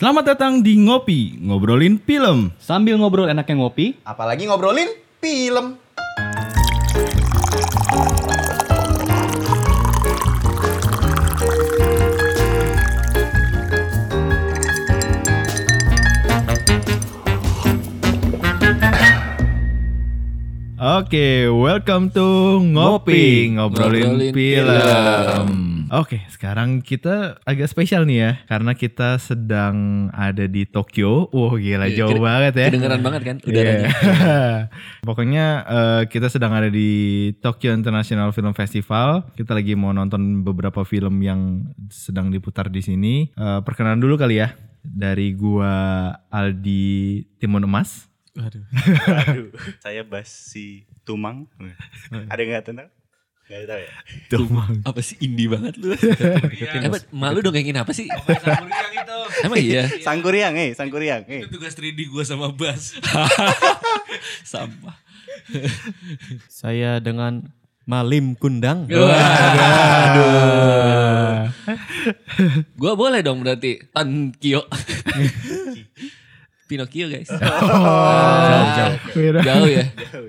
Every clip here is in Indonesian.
Selamat datang di Ngopi, ngobrolin film. Sambil ngobrol enaknya ngopi, Apalagi ngobrolin film. Oke, welcome to Ngopi, ngobrolin, Ngobrolin film. Oke, sekarang kita agak spesial nih ya, karena kita sedang ada di Tokyo. Wah, gila Iya, jauh kede- banget ya. kedengeran banget kan Iya. udaranya. Pokoknya eh, kita sedang ada di Tokyo International Film Festival. Kita lagi mau nonton beberapa film yang sedang diputar di sini. Eh, perkenalan dulu kali ya dari gua Aldi Timun Emas. Waduh. Aduh, saya Basi Tumang. Ada nggak tahu? Nggak tahu ya. Tuh. Apa sih indie banget lu? Emang malu dong gini apa sih? Sangkuriang itu. Emang iya. Sangkuriang, eh, Sangkuriang, eh. Itu tugas 3D gue sama Bas. Sampah. Saya dengan Malim Kundang. Gua boleh dong berarti Tankio. Pinocchio guys. jauh, jauh. Beda. Jauh ya.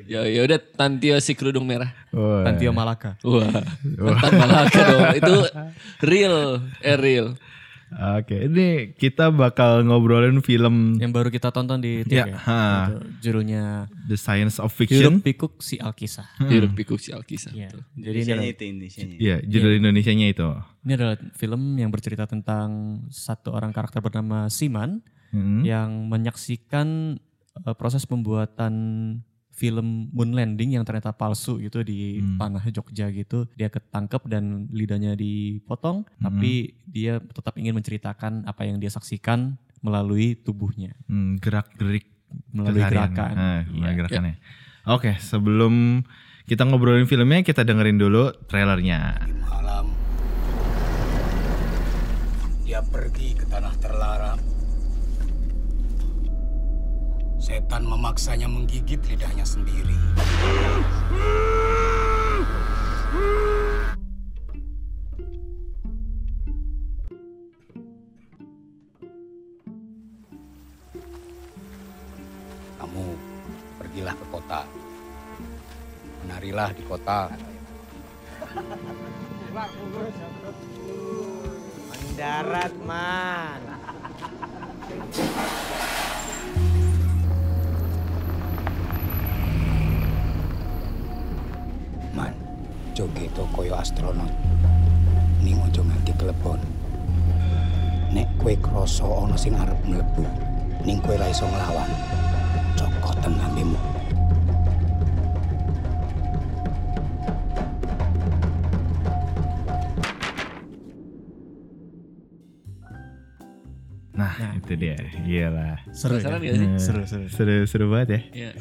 Jauh ya udah Tantio si kerudung merah. Wah. Tantio Malaka. Wah. Mantan Malaka dong. Itu real, eh real. Oke, ini kita bakal ngobrolin film Yang baru kita tonton di Ya, TV. ha. Itu Judulnya The Science of Hirup Fiction. Pikuk Si Alkisah. Hirup pikuk si Alkisah. Iya. Tuh. Jadi ini adalah, itu Indonesianya. Iya, judul Indonesianya itu. ini adalah film yang bercerita tentang satu orang karakter bernama Siman Hmm. yang menyaksikan uh, proses pembuatan film moon landing yang ternyata palsu gitu di Hmm. panah Jogja gitu. Dia ketangkep dan lidahnya dipotong, Hmm. tapi dia tetap ingin menceritakan apa yang dia saksikan melalui tubuhnya, Hmm, gerak-gerik melalui keseharian. gerakan. Ah, melalui Iya. gerakannya. Oke, sebelum kita ngobrolin filmnya, kita dengerin dulu trailernya. malam dia pergi ke tanah terlarang setan memaksanya menggigit lidahnya sendiri. Kamu pergilah ke kota. Menarilah di kota. Mendarat man. Joget to koyo astronot. Ning ojo nganti kelebon. Nek kue krasa ana sing arep mlebu, ning kue ra iso nglawan. Cokoten lambemu. Nah, itu dia. Iyalah. Seru, ya? Eh, Seru, seru. Seru, seru banget ya. Iya.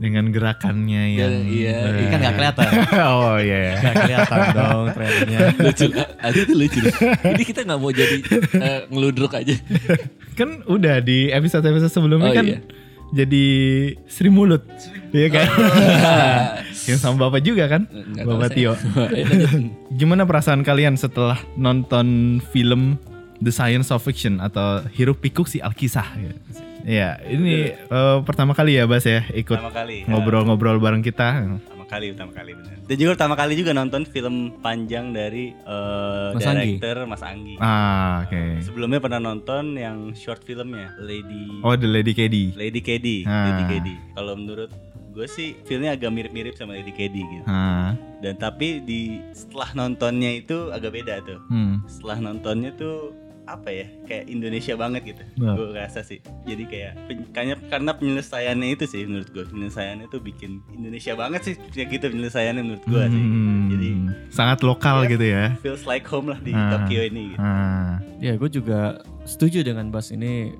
Dengan gerakannya yang iya, eh, iya. Kan nggak kelihatan. oh iya. Gak kelihatan dong trailernya. lucu ada itu lucu jadi kita nggak mau jadi eh, ngeludruk aja Kan udah di episode-episode sebelumnya Oh, kan iya. jadi Sri Mulut. Iya kan? yang sama Bapak juga kan? Nggak tahu Bapak. Tio. Gimana perasaan kalian setelah nonton film The Science of Fiction atau Hirup Pikuk si Alkisah? Iya, ini eh, pertama kali ya Bas ya ikut ya. ngobrol-ngobrol bareng kita. Pertama kali, pertama kali benar. Dan juga pertama kali juga nonton film panjang dari eh, Mas Anggi. director Mas Anggi. Ah, oke. Sebelumnya pernah nonton yang short filmnya Lady Oh, The Lady Kedi. Lady Kedi, Ah. Lady Kedi. Kalau menurut gue sih filmnya agak mirip-mirip sama Lady Kedi gitu. Ah, Dan tapi di setelah nontonnya itu agak beda tuh. hmm. Setelah nontonnya tuh apa ya kayak Indonesia banget gitu Nah. gue rasa sih jadi kayak kayaknya karena penyelesaiannya itu sih menurut gue penyelesaiannya tuh bikin Indonesia banget sih kayak gitu penyelesaiannya menurut gue sih Hmm, jadi sangat lokal Ya. gitu ya. feels like home lah di Ah. Tokyo ini gitu. Ah, Ya gue juga setuju dengan Bas ini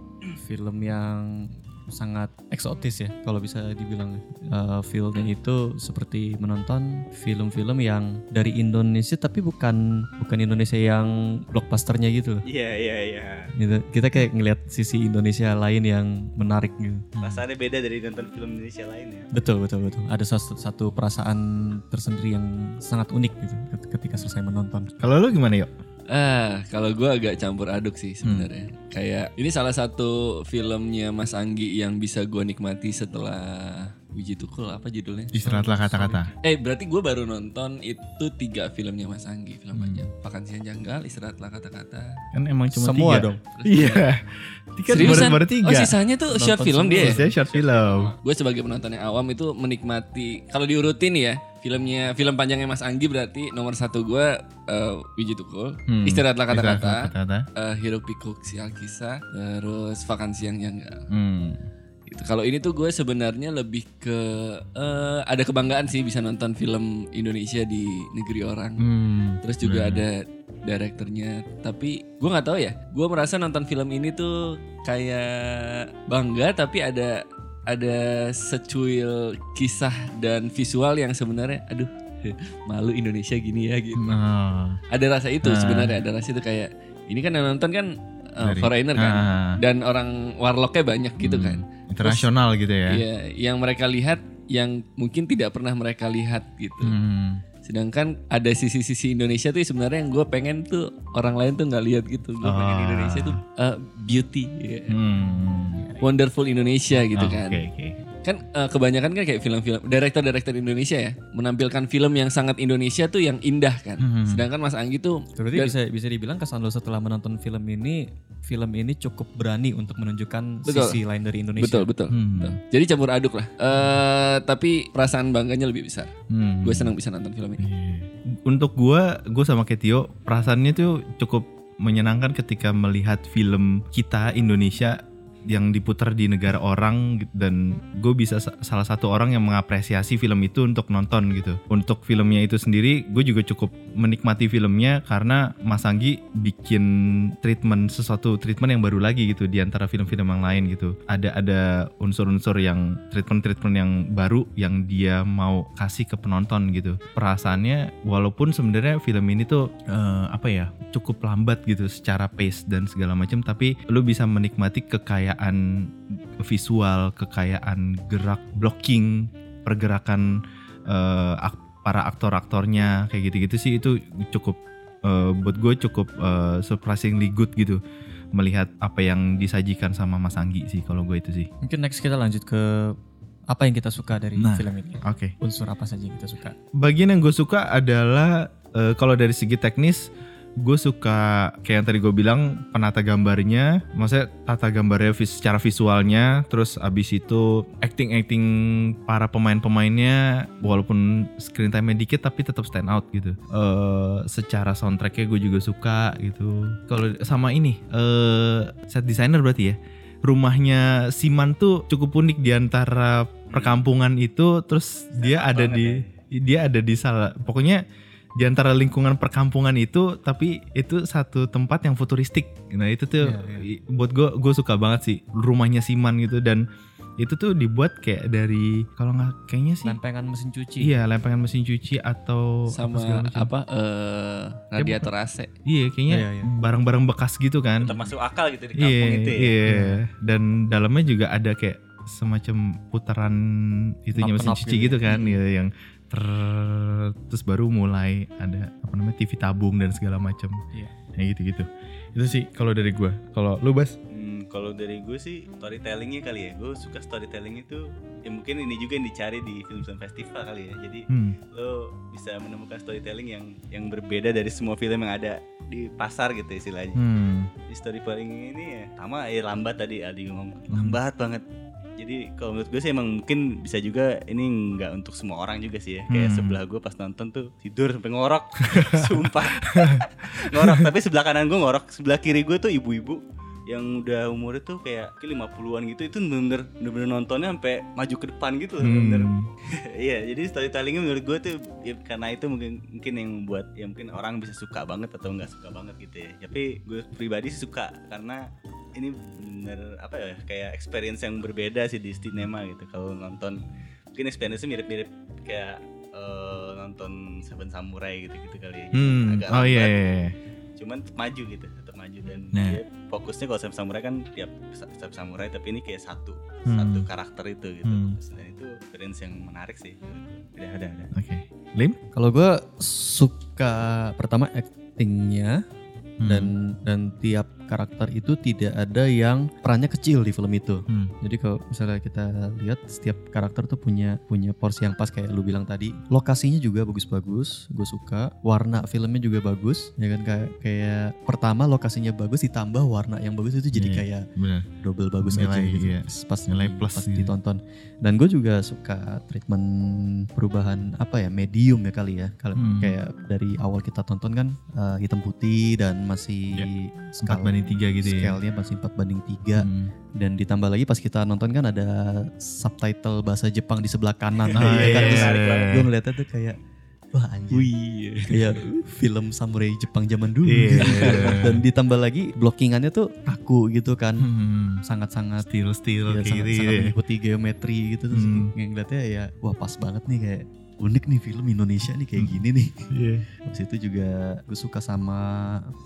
film yang sangat eksotis ya kalau bisa dibilang Eh, filmnya itu seperti menonton film-film yang dari Indonesia tapi bukan bukan Indonesia yang blockbusternya gitu loh. Iya iya iya. Gitu. Kita kayak ngelihat sisi Indonesia lain yang menarik gitu. Rasanya beda dari nonton film Indonesia lainnya. Betul betul betul. Ada satu, satu perasaan tersendiri yang sangat unik gitu ket- ketika selesai menonton. kalau lu gimana yuk? Ah, kalau gue agak campur aduk sih sebenarnya. Kayak ini salah satu filmnya Mas Anggi yang bisa gue nikmati setelah Wiji Tukul apa judulnya? Istirahatlah kata-kata. Eh berarti gue baru nonton itu tiga filmnya Mas Anggi film panjang. Vakansi yang janggal, istirahatlah kata-kata. Kan emang cuma Semua tiga. dong. Iya. Tiga baru, Seriusan? baru tiga. Oh sisanya tuh short film dia. ya? Sisanya short film. Gue sebagai penonton yang awam itu menikmati kalau diurutin ya filmnya film panjangnya Mas Anggi berarti nomor satu gue uh, Wiji Tukul, Hmm. Istirahatlah kata-kata, kata-kata. uh, Hiruk Pikuk si Alkisah, terus Vakansi yang janggal. Hmm. Gitu. Kalau ini tuh gue sebenarnya lebih ke eh, ada kebanggaan sih bisa nonton film Indonesia di negeri orang. Hmm. Terus juga ada direkturnya. Tapi gue nggak tahu ya. Gue merasa nonton film ini tuh kayak bangga tapi ada ada secuil kisah dan visual yang sebenarnya aduh malu Indonesia gini ya gitu. Nah. Ada rasa itu Ah. sebenarnya ada rasa itu kayak ini kan yang nonton kan Dari- foreigner kan Ah. dan orang warlocknya banyak gitu Hmm. kan. Internasional gitu ya. Iya, yang mereka lihat yang mungkin tidak pernah mereka lihat gitu. Hmm. Sedangkan ada sisi-sisi Indonesia tuh sebenarnya yang gue pengen tuh orang lain tuh nggak lihat gitu. Gue pengen Ah. Indonesia tuh uh, beauty, ya. Hmm. wonderful Indonesia gitu Oh, kan. Oke oke. Kan uh, kebanyakan kan kayak film-film direktur-direktur Indonesia ya menampilkan film yang sangat Indonesia tuh yang indah kan. Hmm. Sedangkan Mas Anggi tuh Berarti dan- bisa bisa dibilang kesan lo setelah menonton film ini, film ini cukup berani untuk menunjukkan Betul. sisi lain dari Indonesia. betul betul. Hmm. betul. Jadi campur aduk lah. Eh tapi perasaan bangganya lebih besar. Hmm. Gue senang bisa nonton film ini. Iya. Untuk gua, gue sama Ketio perasaannya tuh cukup menyenangkan ketika melihat film kita Indonesia yang diputar di negara orang gitu. dan gue bisa sa- salah satu orang yang mengapresiasi film itu untuk nonton gitu. Untuk filmnya itu sendiri, gue juga cukup menikmati filmnya karena Mas Anggi bikin treatment sesuatu treatment yang baru lagi gitu di antara film-film yang lain gitu. Ada ada unsur-unsur yang treatment-treatment yang baru yang dia mau kasih ke penonton gitu. Perasaannya walaupun sebenarnya film ini tuh eh, apa ya cukup lambat gitu secara pace dan segala macam, tapi lu bisa menikmati kekayaan visual, kekayaan gerak, blocking, pergerakan eh, ak- para aktor-aktornya kayak gitu-gitu sih itu cukup eh, buat gue cukup eh, surprisingly good gitu melihat apa yang disajikan sama Mas Anggi sih kalau gue itu sih. Mungkin next kita lanjut ke apa yang kita suka dari Nah. film ini. Oke. Unsur apa saja yang kita suka? Bagian yang gue suka adalah eh, kalau dari segi teknis gue suka kayak yang tadi gue bilang penata gambarnya, maksudnya tata gambarnya vis- secara visualnya, terus abis itu acting acting para pemain-pemainnya walaupun screen time dikit tapi tetap stand out gitu. Eh secara soundtracknya gue juga suka gitu. Kalau sama ini eh set designer berarti ya rumahnya Siman tuh cukup unik di antara perkampungan itu terus dia ada di dia ada di salah pokoknya di antara lingkungan perkampungan itu tapi itu satu tempat yang futuristik nah itu tuh i- buat gue gue suka banget sih rumahnya Siman gitu dan itu tuh dibuat kayak dari kalau nggak kayaknya sih Lempengan mesin cuci. iya lempengan mesin cuci atau Sama macam. apa eh radiator AC. iya kayaknya Iya, iya. barang-barang bekas gitu kan Termasuk akal gitu di kampung Iya, itu ya. iya. Dan dalamnya juga ada kayak semacam putaran itunya mesin cuci gitu gitu kan, ya, yang ter terus baru mulai ada apa namanya TV tabung dan segala macam. Iya. Kayak gitu-gitu. Itu sih kalau dari gua. Kalau lu Bas? Hmm, kalau dari gue sih storytellingnya kali ya. Gue suka storytelling itu. Ya mungkin ini juga yang dicari di film-film festival kali ya. Jadi Hmm. lo bisa menemukan storytelling yang yang berbeda dari semua film yang ada di pasar gitu istilahnya. Hmm. Di storytelling ini ya sama ya lambat tadi Aldi ngomong lambat banget. Jadi kalau menurut gue sih emang mungkin bisa juga ini nggak untuk semua orang juga sih ya. Kayak Hmm. sebelah gue pas nonton tuh tidur sampai ngorok, sumpah ngorok. Tapi sebelah kanan gue ngorok, sebelah kiri gue tuh ibu-ibu yang udah umurnya tuh kayak mungkin 50-an gitu itu bener-bener bener-bener nontonnya sampai maju ke depan gitu loh bener Hmm. Iya, jadi storytellingnya menurut gue tuh ya, karena itu mungkin mungkin yang membuat ya mungkin orang bisa suka banget atau nggak suka banget gitu ya. Tapi gue pribadi sih suka karena ini bener apa ya kayak experience yang berbeda sih di sinema gitu. Kalau nonton mungkin experience mirip-mirip kayak eh, nonton Seven Samurai gitu-gitu kali ya. Hmm. Agak Oh iya, lambat, iya, iya. Cuman tetap maju gitu, tetap maju dan Nah. dia fokusnya kalau Seven Samurai kan tiap Seven Samurai tapi ini kayak satu Hmm. satu karakter itu gitu. Hmm. Dan itu experience yang menarik sih. Ada ada ada. Oke. Lim? Kalau gue suka pertama actingnya, dan dan tiap karakter itu tidak ada yang perannya kecil di film itu. Hmm. Jadi kalau misalnya kita lihat setiap karakter tuh punya punya porsi yang pas kayak lu bilang tadi. Lokasinya juga bagus-bagus, gue suka. Warna filmnya juga bagus, ya kan kayak kayak pertama lokasinya bagus ditambah warna yang bagus itu jadi Iya, kayak Benar. double bagus Nilai, aja gitu. iya. Pas Nilai plus pas gitu. ditonton. Dan gue juga suka treatment perubahan apa ya medium ya kali ya. Kalau Hmm. kayak dari awal kita tonton kan eh, hitam putih dan masih Ya, skal- Empat banding tiga gitu ya. scale-nya masih 4 banding 3 Hmm. dan ditambah lagi pas kita nonton kan ada subtitle bahasa Jepang di sebelah kanan Ah, ya kan Terus iya, iya. gue ngeliatnya tuh kayak wah anjir Wih. kayak film samurai Jepang zaman dulu Iya. dan ditambah lagi blockingannya tuh kaku gitu kan Hmm. sangat-sangat Steel steel ya, sangat, gitu. sangat mengikuti geometri gitu terus Hmm. yang ngeliatnya ya wah pas banget nih kayak unik nih film Indonesia nih kayak Hmm. gini nih Iya. Habis itu juga gue suka sama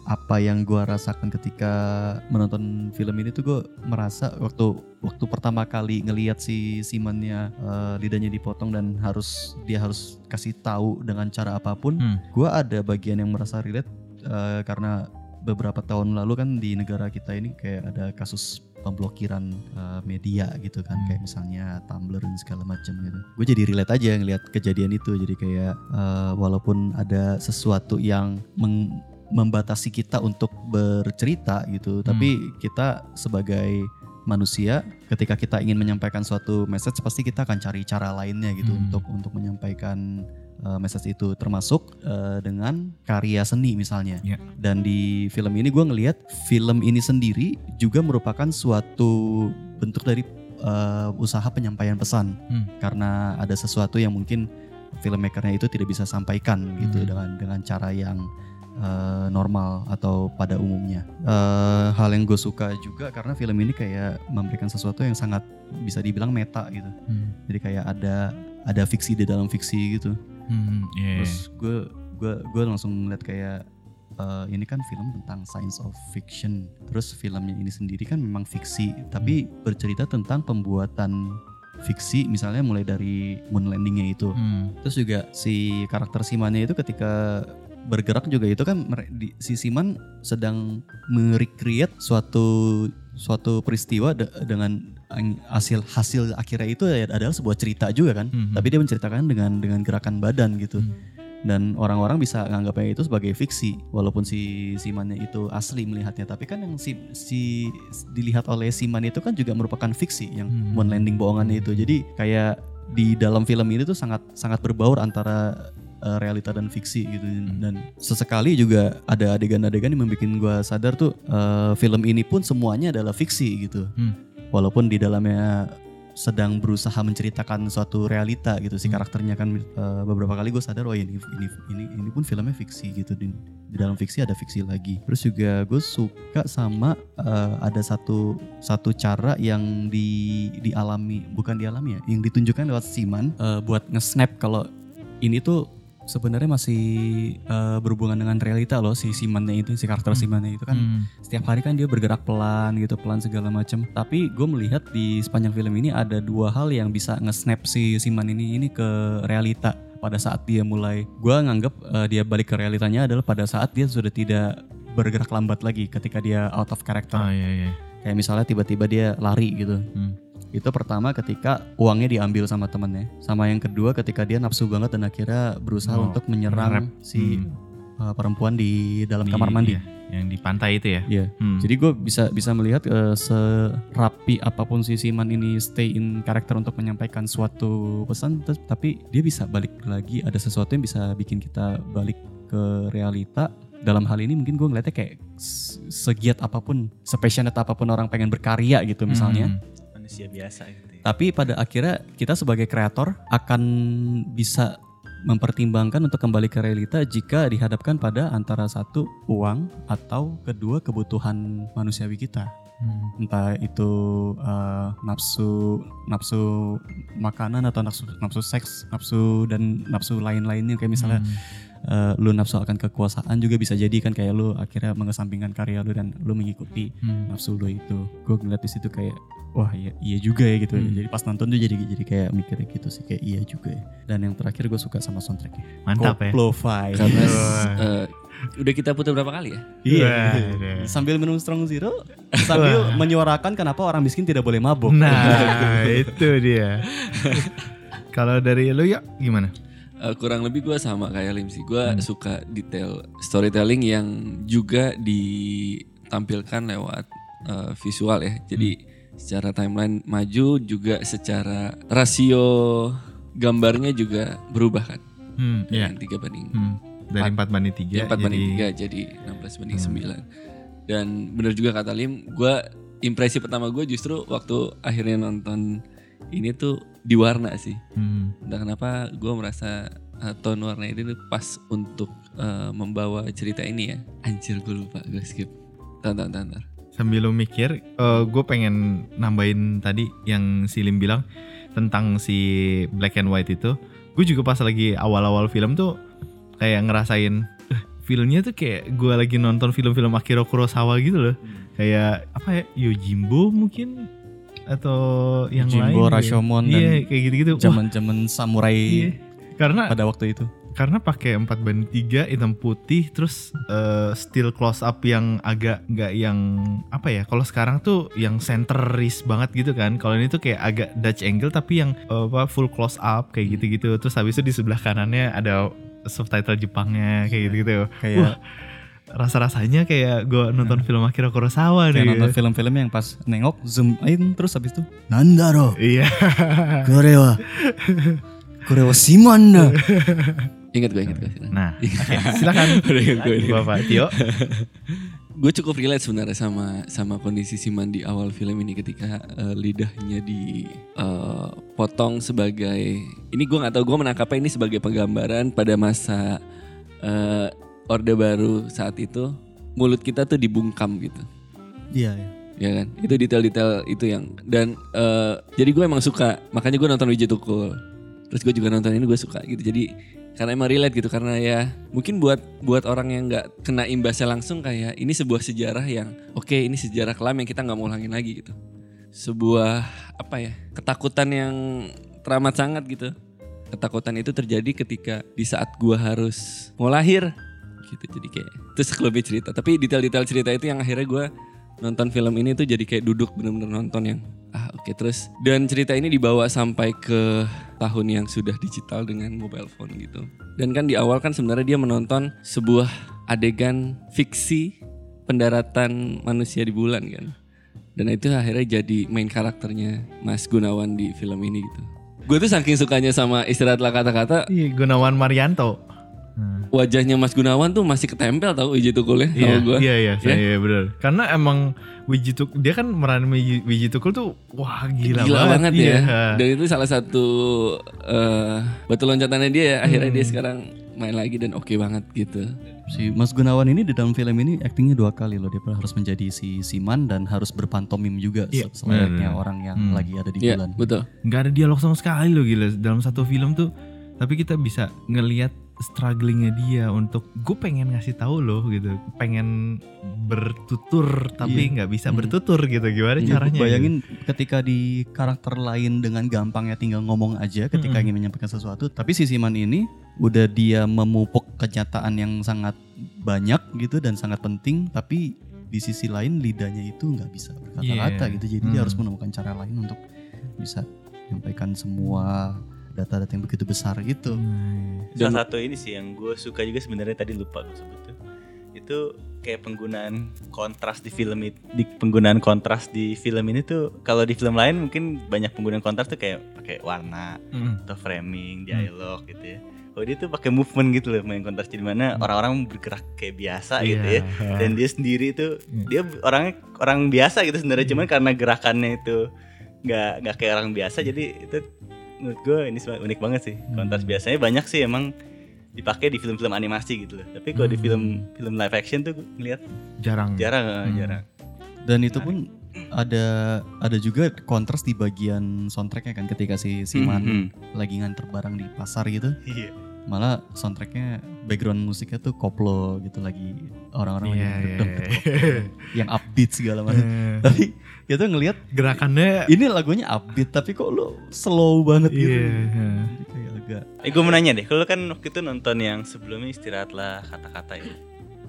apa yang gue rasakan ketika menonton film ini tuh gue merasa waktu waktu pertama kali ngelihat si Simannya eh, lidahnya dipotong dan harus dia harus kasih tahu dengan cara apa pun, Hmm. gue ada bagian yang merasa relate eh, karena beberapa tahun lalu kan di negara kita ini kayak ada kasus pemblokiran eh, media gitu kan Hmm. kayak misalnya Tumblr dan segala macam gitu. Gue jadi relate aja ngelihat kejadian itu jadi kayak eh, walaupun ada sesuatu yang meng- membatasi kita untuk bercerita gitu, tapi kita sebagai manusia ketika kita ingin menyampaikan suatu message pasti kita akan cari cara lainnya gitu Hmm. untuk untuk menyampaikan eh, message itu termasuk eh, dengan karya seni misalnya. Ya. Dan di film ini gue ngelihat film ini sendiri juga merupakan suatu bentuk dari eh, usaha penyampaian pesan Hmm. karena ada sesuatu yang mungkin filmmakernya itu tidak bisa sampaikan gitu Hmm. dengan dengan cara yang eh, normal atau pada umumnya. Eh, hal yang gue suka juga karena film ini kayak memberikan sesuatu yang sangat bisa dibilang meta gitu. Hmm. Jadi kayak ada ada fiksi di dalam fiksi gitu. Hmm. Iya. Terus gue gue gue langsung ngeliat kayak eh, ini kan film tentang science of fiction. Terus filmnya ini sendiri kan memang fiksi, tapi bercerita tentang pembuatan fiksi misalnya mulai dari moon landingnya itu. Hmm. Terus juga si karakter Simannya itu ketika bergerak juga itu kan di- si Siman sedang merecreate suatu suatu peristiwa de- dengan hasil hasil akhirnya itu ya adalah sebuah cerita juga kan. Mhm. Tapi dia menceritakan dengan dengan gerakan badan gitu. Hmm. Dan orang-orang bisa nganggapnya itu sebagai fiksi walaupun si Simannya itu asli melihatnya. Tapi kan yang si, si dilihat oleh Siman itu kan juga merupakan fiksi yang Hmm. moon landing bohongannya itu. Jadi kayak di dalam film ini tuh sangat sangat berbaur antara uh, realita dan fiksi gitu. Dan sesekali juga ada adegan-adegan yang membuat gua sadar tuh uh, film ini pun semuanya adalah fiksi gitu. Hmm. walaupun di dalamnya sedang berusaha menceritakan suatu realita gitu si Hmm. karakternya kan uh, beberapa kali gue sadar oh ini ini ini ini pun filmnya fiksi gitu. Di, di dalam fiksi ada fiksi lagi. Terus juga gue suka sama uh, ada satu satu cara yang di dialami bukan dialami ya yang ditunjukkan lewat Siman. Uh, buat nge-snap kalau ini tuh sebenarnya masih uh, berhubungan dengan realita loh si Simannya itu si karakter Hmm. Simannya itu kan Hmm. setiap hari kan dia bergerak pelan gitu pelan segala macam tapi gue melihat di sepanjang film ini ada dua hal yang bisa nge-snap si Siman ini ini ke realita pada saat dia mulai gue nganggap eh, dia balik ke realitanya adalah pada saat dia sudah tidak bergerak lambat lagi ketika dia out of character Ah iya iya. kayak misalnya tiba-tiba dia lari gitu Hmm. Itu pertama ketika uangnya diambil sama temennya sama yang kedua ketika dia nafsu banget dan akhirnya berusaha Oh, untuk menyerang si Hmm. eh, perempuan di dalam Di- kamar mandi iya, yang di pantai itu ya. Iya. Hmm. Jadi gue bisa bisa melihat eh, serapi apa pun si Siman ini stay in karakter untuk menyampaikan suatu pesan, tapi dia bisa balik lagi ada sesuatu yang bisa bikin kita balik ke realita. Dalam hal ini mungkin gue ngeliatnya kayak segiat apa pun, sepassionate apa pun orang pengen berkarya gitu misalnya. Hmm. Manusia biasa gitu ya. Tapi pada akhirnya kita sebagai kreator akan bisa mempertimbangkan untuk kembali ke realita jika dihadapkan pada antara satu uang atau kedua kebutuhan manusiawi kita Hmm. entah itu uh, nafsu nafsu makanan atau nafsu nafsu seks nafsu dan nafsu lain-lainnya kayak misalnya uh, lu nafsu akan kekuasaan juga bisa jadi kan kayak lu akhirnya mengesampingkan karya lu dan lu mengikuti Hmm. nafsu lu itu gue ngeliat di situ kayak wah iya, iya juga ya gitu Hmm. jadi pas nonton tuh jadi jadi kayak mikirnya gitu sih kayak iya juga ya dan yang terakhir gue suka sama soundtracknya Mantap ya. Koplo Five Karena eh, Udah kita putar berapa kali ya? Iya. Wah, Sambil minum strong zero, sambil menyuarakan kenapa orang miskin tidak boleh mabuk. Nah, itu dia. Kalau dari lu ya gimana? Eh, kurang lebih gue sama kayak Lim sih. Gue suka detail storytelling yang juga ditampilkan lewat eh, visual ya. Jadi secara timeline maju juga secara rasio gambarnya juga berubah kan. Hmm, iya. Yang tiga banding Hmm. Dari 4 banding 3 Ya, 4 banding 3 jadi 16 banding 9. Dan bener juga kata Lim, gue impresi pertama gue justru waktu akhirnya nonton ini tuh di warna sih. Hmm. Entah kenapa gue merasa uh, tone warna itu tuh pas untuk uh, membawa cerita ini ya. Anjir gue lupa, gue skip. Tar, tar, tar, tar. Sambil lu mikir, gue pengen nambahin tadi yang si Lim bilang tentang si black and white itu. Gue juga pas lagi awal-awal film tuh kayak ngerasain "Eh, filmnya tuh kayak gue lagi nonton film-film Akira Kurosawa gitu loh. Kayak apa ya, Yojimbo mungkin atau yang Jimbo, lain. Rashomon, Iya, dan kayak gitu-gitu. Wah, Zaman-zaman samurai iya. Karena pada waktu itu. karena pakai 4 banding 3 hitam putih terus eh, still close up yang agak nggak yang apa ya kalau sekarang tuh yang centeris banget gitu kan kalau ini tuh kayak agak Dutch angle tapi yang eh, apa full close up kayak gitu-gitu terus habis itu di sebelah kanannya ada subtitle Jepangnya kayak gitu-gitu Kayak rasa-rasanya kayak gue nonton film Akira Kurosawa kayak nih. nonton film-film yang pas nengok zoom in terus habis itu Nandaro, iya. Korewa, Korewa Simanda. Ingat gue, ingat gue. nah silakan. Udah ingat gue. Bapak Tio. Gue cukup relate sebenarnya sama sama kondisi Siman di awal film ini ketika eh, lidahnya dipotong sebagai ini gue nggak tahu gue menangkapnya ini sebagai penggambaran pada masa eh, orde baru saat itu mulut kita tuh dibungkam gitu. Iya, iya. ya kan? Itu detail-detail itu yang dan eh, jadi gue emang suka. Makanya gue nonton Wiji Tukul. Terus gue juga nonton ini gue suka gitu. Jadi karena emang relate gitu. Karena ya mungkin buat buat orang yang nggak kena imbasnya langsung kayak ini sebuah sejarah yang oke ini sejarah kelam yang kita nggak mau ulangin lagi gitu. Sebuah apa ya ketakutan yang teramat sangat gitu. Ketakutan itu terjadi ketika di saat gua harus mau lahir gitu jadi kayak terus lebih cerita. Tapi detail-detail cerita itu yang akhirnya gua nonton film ini tuh jadi kayak duduk bener-bener nonton yang ah oke terus. Dan cerita ini dibawa sampai ke tahun yang sudah digital dengan mobile phone gitu. Dan kan di awal kan sebenarnya dia menonton sebuah adegan fiksi pendaratan manusia di bulan kan. Dan itu akhirnya jadi main karakternya Mas Gunawan di film ini gitu. Gue tuh saking sukanya sama istirahatlah kata-kata. Gunawan Marianto Hmm. wajahnya Mas Gunawan tuh masih ketempel tau Wiji Tukulnya Iya, sama gue iya, iya, Ya? iya, bener. Karena emang Wiji Tukul, dia kan meranin Wiji, Wiji Tukul tuh, wah gila, Gila, banget, ya. iya. Dan itu salah satu eh batu loncatannya dia ya. Akhirnya Hmm. dia sekarang main lagi dan oke banget gitu. Si Mas Gunawan ini di dalam film ini aktingnya dua kali loh. Dia harus menjadi si Siman dan harus berpantomim juga Iya, se- selayaknya benar. orang yang Hmm. lagi ada di Iya, bulan. betul. Nggak ada dialog sama sekali loh gila dalam satu film tuh. Tapi kita bisa ngelihat strugglingnya dia untuk gue pengen ngasih tahu loh gitu, pengen bertutur tapi Iya. nggak bisa Hmm. bertutur gitu. Gimana Iya, caranya? bayangin ketika di karakter lain dengan gampangnya tinggal ngomong aja ketika Mm-mm. ingin menyampaikan sesuatu, tapi si Siman ini udah dia memupuk kenyataan yang sangat banyak gitu dan sangat penting, tapi di sisi lain lidahnya itu nggak bisa berkata-kata Iya. gitu, jadi dia Hmm. harus menemukan cara lain untuk bisa menyampaikan semua data-data yang begitu besar itu. Hmm. Dan- Salah satu ini sih yang gue suka juga sebenarnya tadi lupa gue sebut tuh. Itu kayak penggunaan kontras di film itu, di penggunaan kontras di film ini tuh kalau di film lain mungkin banyak penggunaan kontras tuh kayak pakai warna Mm. atau framing, dialog gitu ya. Kalau dia tuh pakai movement gitu loh main kontras jadi mana orang-orang bergerak kayak biasa gitu ya. Iya. Dan dia sendiri tuh Iya. dia orangnya orang biasa gitu sebenarnya cuman karena gerakannya itu nggak nggak kayak orang biasa jadi itu menurut gue ini unik banget sih kontras Hmm. biasanya banyak sih emang dipakai di film-film animasi gitu loh tapi kalau di Hmm. film film live action tuh ngeliat jarang. jarang eh, Hmm. jarang Dan itu pun ada ada juga kontras di bagian soundtracknya kan ketika si Siman Mhm. lagi nganter barang di pasar gitu. iya malah soundtracknya background musiknya tuh koplo gitu lagi orang-orang Iya, lagi iya, deg-deg, iya. deg-deg, yang upbeat segala macam. Eh, tapi itu ngelihat Gerakannya ini lagunya upbeat tapi kok lo slow banget gitu. Iya. Jadi kayak agak eh gue mau nanya deh kalau kan waktu itu nonton yang sebelumnya istirahatlah kata-kata ya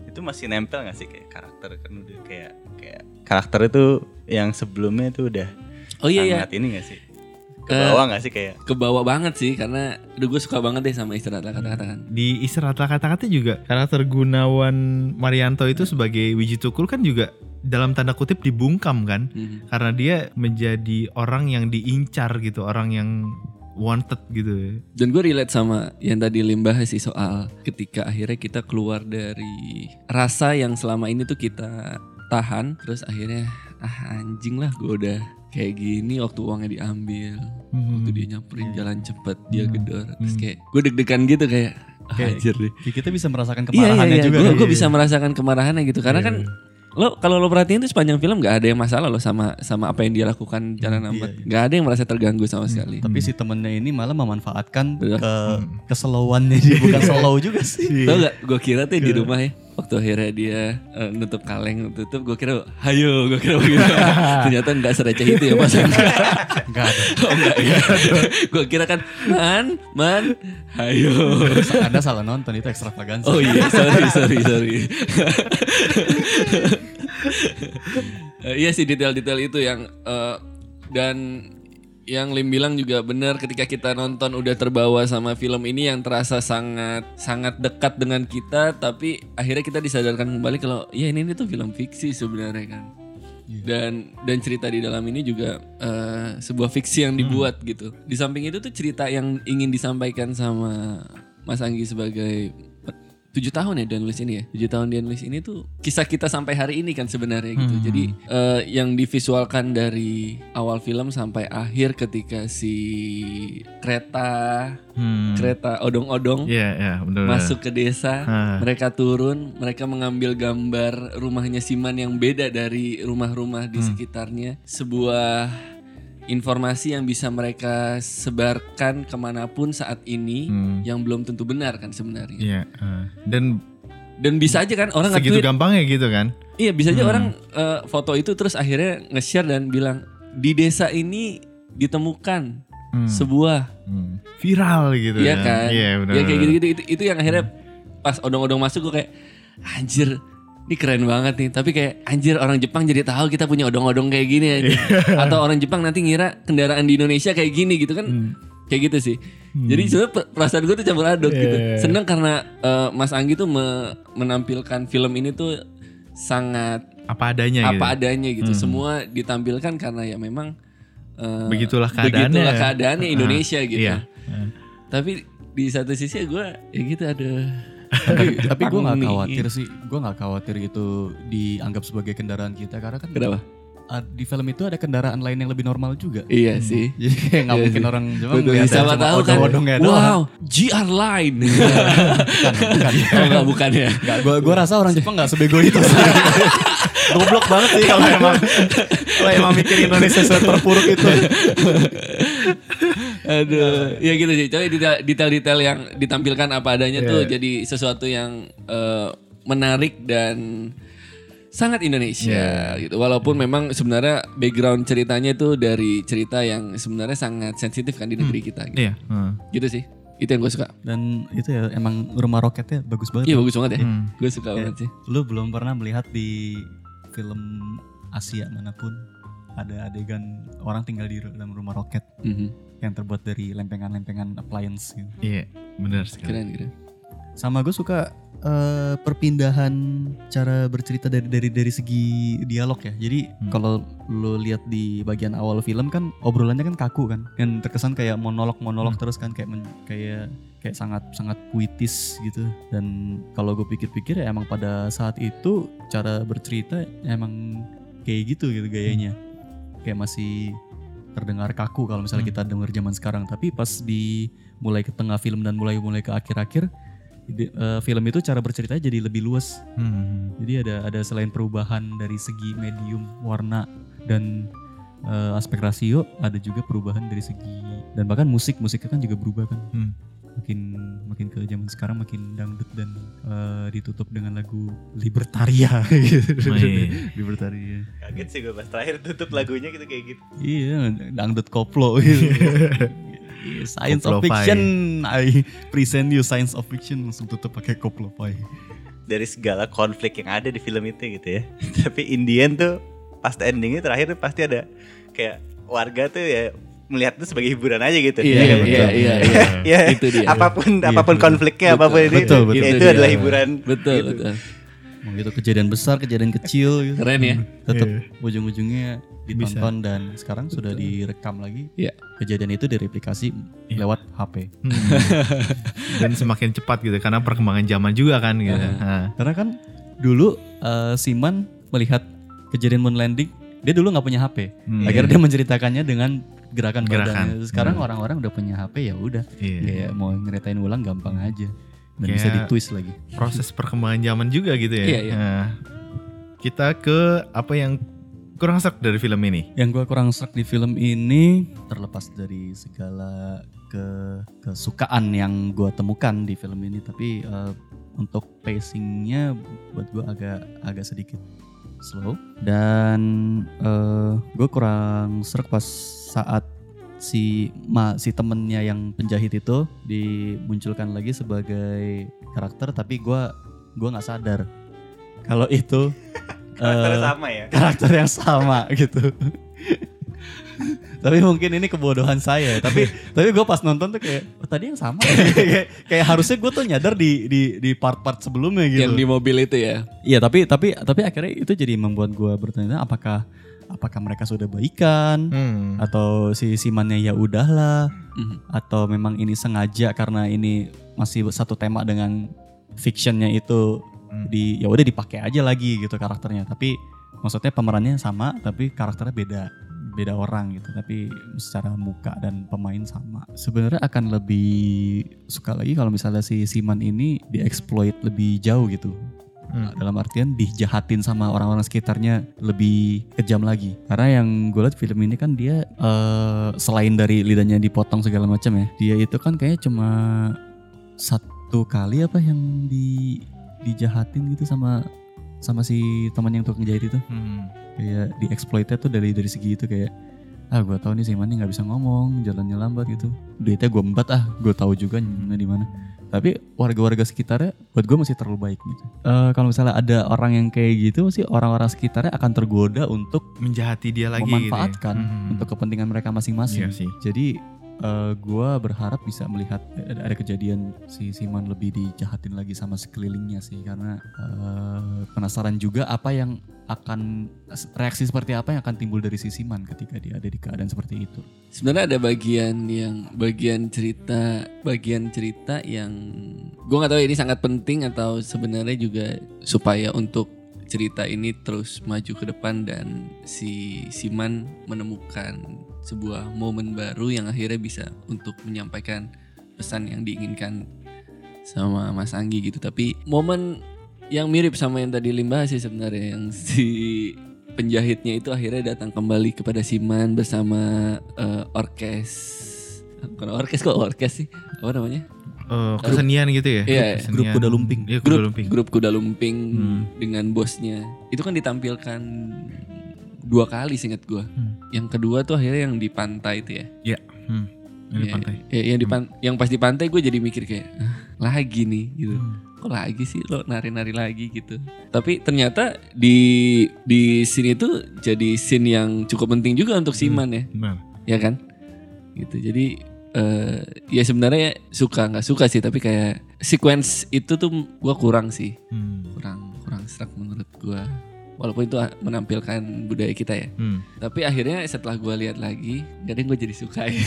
itu masih nempel gak sih kayak karakter? Kan udah kayak kayak karakter itu yang sebelumnya itu udah Oh iya iya. sangat ini gak sih ke bawah gak sih kayak Kebawa banget sih karena aduh gue suka banget deh sama istirahat kata-kata kan. Di istirahat kata-kata juga karakter Gunawan Marianto itu sebagai Wiji Tukul kan juga dalam tanda kutip dibungkam kan Mhm. karena dia menjadi orang yang diincar gitu, orang yang wanted gitu. Dan gue relate sama yang tadi Lim bahas sih soal ketika akhirnya kita keluar dari rasa yang selama ini tuh kita tahan terus akhirnya ah anjing lah gue udah kayak gini waktu uangnya diambil. Waktu dia nyamperin jalan cepet dia gedor. Terus kayak gue deg-degan gitu kayak ah, Kayak- anjir deh. Kita bisa merasakan Iya iya kemarahannya iya, juga. gue kan? gue bisa merasakan kemarahannya gitu. Karena kan lo kalau lo perhatiin tuh sepanjang film nggak ada yang masalah lo sama sama apa yang dia lakukan jalan Iya, amat iya. nggak ada yang merasa terganggu sama sekali. Tapi si temennya ini malah memanfaatkan Betul. ke keselowannya dia bukan slow juga sih. Tau gak gue kira tuh di rumah ya Waktu akhirnya dia eh, nutup kaleng tutup gue kira hayo gue kira begitu. Ternyata nggak sereceh itu ya mas. Enggak Enggak ada. oh, enggak ya gue kira kan man man hayo. Anda salah nonton itu ekstravaganza. oh iya. Sorry sorry sorry. Eh, iya sih detail-detail itu yang eh, dan yang Lim bilang juga benar ketika kita nonton udah terbawa sama film ini yang terasa sangat sangat dekat dengan kita tapi akhirnya kita disadarkan kembali kalau ya ini, ini tuh film fiksi sebenarnya kan. Dan dan cerita di dalam ini juga eh, sebuah fiksi yang dibuat gitu. Di samping itu tuh cerita yang ingin disampaikan sama Mas Anggi sebagai tujuh tahun ya dia nulis ini ya tujuh tahun dia nulis ini tuh kisah kita sampai hari ini kan sebenarnya gitu jadi eh, yang divisualkan dari awal film sampai akhir ketika si kereta Hmm. kereta odong-odong Iya, iya, benar. masuk ke desa Ah. mereka turun mereka mengambil gambar rumahnya Siman yang beda dari rumah-rumah Hmm. di sekitarnya sebuah informasi yang bisa mereka sebarkan ke mana pun saat ini Hmm. yang belum tentu benar kan sebenarnya Iya, eh. dan dan bisa aja kan orang segitu gampangnya gitu kan? iya bisa aja Hmm. orang eh, foto itu terus akhirnya nge-share dan bilang di desa ini ditemukan Hmm. sebuah Hmm. Viral gitu Iya ya. kan? Iya, benar. Ya kayak gitu-gitu itu, itu yang akhirnya pas odong-odong masuk gue kayak anjir ini keren banget nih tapi kayak anjir orang Jepang jadi tahu kita punya odong-odong kayak gini ya Iya. atau orang Jepang nanti ngira kendaraan di Indonesia kayak gini gitu kan Hmm. kayak gitu sih jadi sebenarnya per- perasaan gue tuh campur aduk gitu Iya. seneng karena eh, Mas Anggi tuh me- menampilkan film ini tuh sangat Apa adanya gitu. apa adanya gitu Hmm. semua ditampilkan karena ya memang eh, Begitulah keadaannya. begitulah keadaannya Indonesia Ah, gitu Iya. Eh. tapi di satu sisi gue ya gitu ada tapi tapi gue nggak Nih. khawatir sih gue nggak khawatir gitu dianggap sebagai kendaraan kita karena kan Kenapa? di film itu ada kendaraan lain yang lebih normal juga Iya sih. jadi kayak nggak Iya mungkin sih. orang Jepang Siapa cuma tahu kan. odong-odongnya. Wow, GR Line. bukan bukan oh enggak bukan ya. Nggak, gua, gua rasa orang Jepang nggak sebego itu. Goblok banget sih kalau emang kalau emang mikir Indonesia terpuruk itu. Aduh, ya gitu sih. Coba detail- detail-detail yang ditampilkan apa adanya tuh Iya. jadi sesuatu yang eh, menarik dan sangat Indonesia gitu. Walaupun memang sebenarnya background ceritanya itu dari cerita yang sebenarnya sangat sensitif kan di negeri kita gitu. Iya. hmm. Gitu sih. Itu yang gue suka. Dan itu ya emang rumah roketnya bagus banget. Iya bagus banget ya. Hmm. Gue suka Iya. banget sih. Lu belum pernah melihat di film Asia mana pun ada adegan orang tinggal di dalam rumah roket Mhm. Yang terbuat dari lempengan-lempengan appliance gitu. Iya, benar sekali. Keren keren. Sama gue suka eh, perpindahan cara bercerita dari dari dari segi dialog ya. Jadi Hmm. kalau lo lihat di bagian awal film kan obrolannya kan kaku kan, yang terkesan kayak monolog-monolog Hmm. terus kan kayak men- kayak kayak sangat sangat puitis gitu. Dan kalau gue pikir-pikir ya emang pada saat itu cara bercerita emang kayak gitu gitu gayanya. Kayak masih terdengar kaku kalau misalnya Hmm. kita denger zaman sekarang. Tapi pas di mulai ke tengah film dan mulai mulai ke akhir-akhir di- eh, film itu cara berceritanya jadi lebih luas. Hmm. Jadi ada ada selain perubahan dari segi medium, warna dan eh, aspek rasio, ada juga perubahan dari segi dan bahkan musik musiknya kan juga berubah kan. Hmm. Makin makin ke zaman sekarang makin dangdut dan eh, ditutup dengan lagu Libertaria gitu. Wih. Libertaria. Kaget sih gue pas terakhir tutup lagunya gitu kayak gitu. Iya, dangdut koplo gitu. Iya, Science of fiction, I present you science of fiction langsung tutup pakai koplo pai. dari segala konflik yang ada di film itu gitu ya. Tapi Indian tuh pas endingnya terakhir tuh pasti ada kayak warga tuh ya melihat itu sebagai hiburan aja gitu. Iya, Ya, iya, betul. iya, iya, iya. Ya, Itu dia. Apa pun apa pun konfliknya apa pun ini Betul, ya betul. itu, Itu dia. adalah hiburan. Betul, gitu. betul. Mau gitu kejadian besar, kejadian kecil gitu. Keren ya. Tetap Iya. ujung-ujungnya ditonton dan sekarang sudah direkam lagi. Iya. Kejadian itu direplikasi lewat HP. Hmm. Dan semakin cepat gitu karena perkembangan zaman juga kan gitu. Nah, Karena kan dulu eh, Siman melihat kejadian moon landing, dia dulu nggak punya HP. Hmm. Akhirnya dia menceritakannya dengan gerakan, Gerakan. badannya. Sekarang Hmm. orang-orang udah punya HP ya udah. Iya. Kayak mau ngeritain ulang gampang aja. Dan Kayak- bisa ditwist lagi. proses perkembangan zaman juga gitu ya. Iya, iya. Nah, kita ke apa yang kurang serak dari film ini. Yang gue kurang serak di film ini terlepas dari segala ke kesukaan yang gue temukan di film ini, tapi eh, untuk pacingnya buat gue agak agak sedikit slow dan gue kurang serak pas saat si ma si temennya yang penjahit itu dimunculkan lagi sebagai karakter, tapi gue gua nggak sadar kalau itu Karakternya eh, sama ya. karakter yang sama gitu. tapi mungkin ini kebodohan saya. Tapi tapi gue pas nonton tuh kayak oh, tadi yang sama. kayak, kayak harusnya gue tuh nyadar di di di part-part sebelumnya gitu. Yang di mobil itu ya. Iya tapi tapi tapi akhirnya itu jadi membuat gue bertanya apakah apakah mereka sudah baikan Hmm. atau si Simannya ya udahlah Mhm. atau memang ini sengaja karena ini masih satu tema dengan fictionnya itu Hmm. di ya udah dipakai aja lagi gitu karakternya tapi maksudnya pemerannya sama tapi karakternya beda beda orang gitu tapi secara muka dan pemain sama sebenarnya akan lebih suka lagi kalau misalnya si Siman ini dieksploit lebih jauh gitu Hmm. dalam artian dijahatin sama orang-orang sekitarnya lebih kejam lagi karena yang gue lihat film ini kan dia eh, selain dari lidahnya dipotong segala macam ya dia itu kan kayaknya cuma satu kali apa yang di dijahatin gitu sama sama si teman yang tukang jahit itu Hmm. kayak dieksploitnya tuh dari dari segi itu kayak ah gue tahu nih si Mani nggak bisa ngomong jalannya lambat gitu duitnya gue embat ah gue tahu juga nyimpennya di mana tapi warga-warga sekitarnya buat gue masih terlalu baik gitu Eh, kalau misalnya ada orang yang kayak gitu pasti orang-orang sekitarnya akan tergoda untuk Menjahati dia lagi memanfaatkan gitu ya. Hmm. untuk kepentingan mereka masing-masing Iya sih. jadi eh, gua berharap bisa melihat ada, ada kejadian si Siman lebih dijahatin lagi sama sekelilingnya sih karena eh, penasaran juga apa yang akan reaksi seperti apa yang akan timbul dari si Siman ketika dia ada di keadaan seperti itu. Sebenarnya ada bagian yang bagian cerita bagian cerita yang gue nggak tahu ini sangat penting atau sebenarnya juga supaya untuk cerita ini terus maju ke depan dan si Siman menemukan sebuah momen baru yang akhirnya bisa untuk menyampaikan pesan yang diinginkan sama Mas Anggi gitu tapi momen yang mirip sama yang tadi Limba sih sebenarnya yang si penjahitnya itu akhirnya datang kembali kepada Siman bersama eh, orkes bukan orkes kok orkes sih apa namanya Eh, kesenian gitu ya. Iya, Kesenian. grup kuda lumping. Iya, kuda grup lumping. grup kuda lumping Hmm. dengan bosnya itu kan ditampilkan dua kali singkat gua Hmm. yang kedua tuh akhirnya yang di pantai itu ya Iya. Hmm. Ini Iya, pantai. iya, yang di pan- yang pas di pantai gue jadi mikir kayak "Ah, lagi nih gitu. Hmm. kok lagi sih lo nari-nari lagi gitu. Tapi ternyata di di sini tuh jadi scene yang cukup penting juga untuk Siman ya. Benar. ya kan? Gitu. Jadi eh, ya sebenarnya suka nggak suka sih tapi kayak sequence itu tuh gua kurang sih. Hmm. kurang kurang serak menurut gua walaupun itu menampilkan budaya kita ya Hmm. tapi akhirnya setelah gua lihat lagi kadang gue jadi suka ya.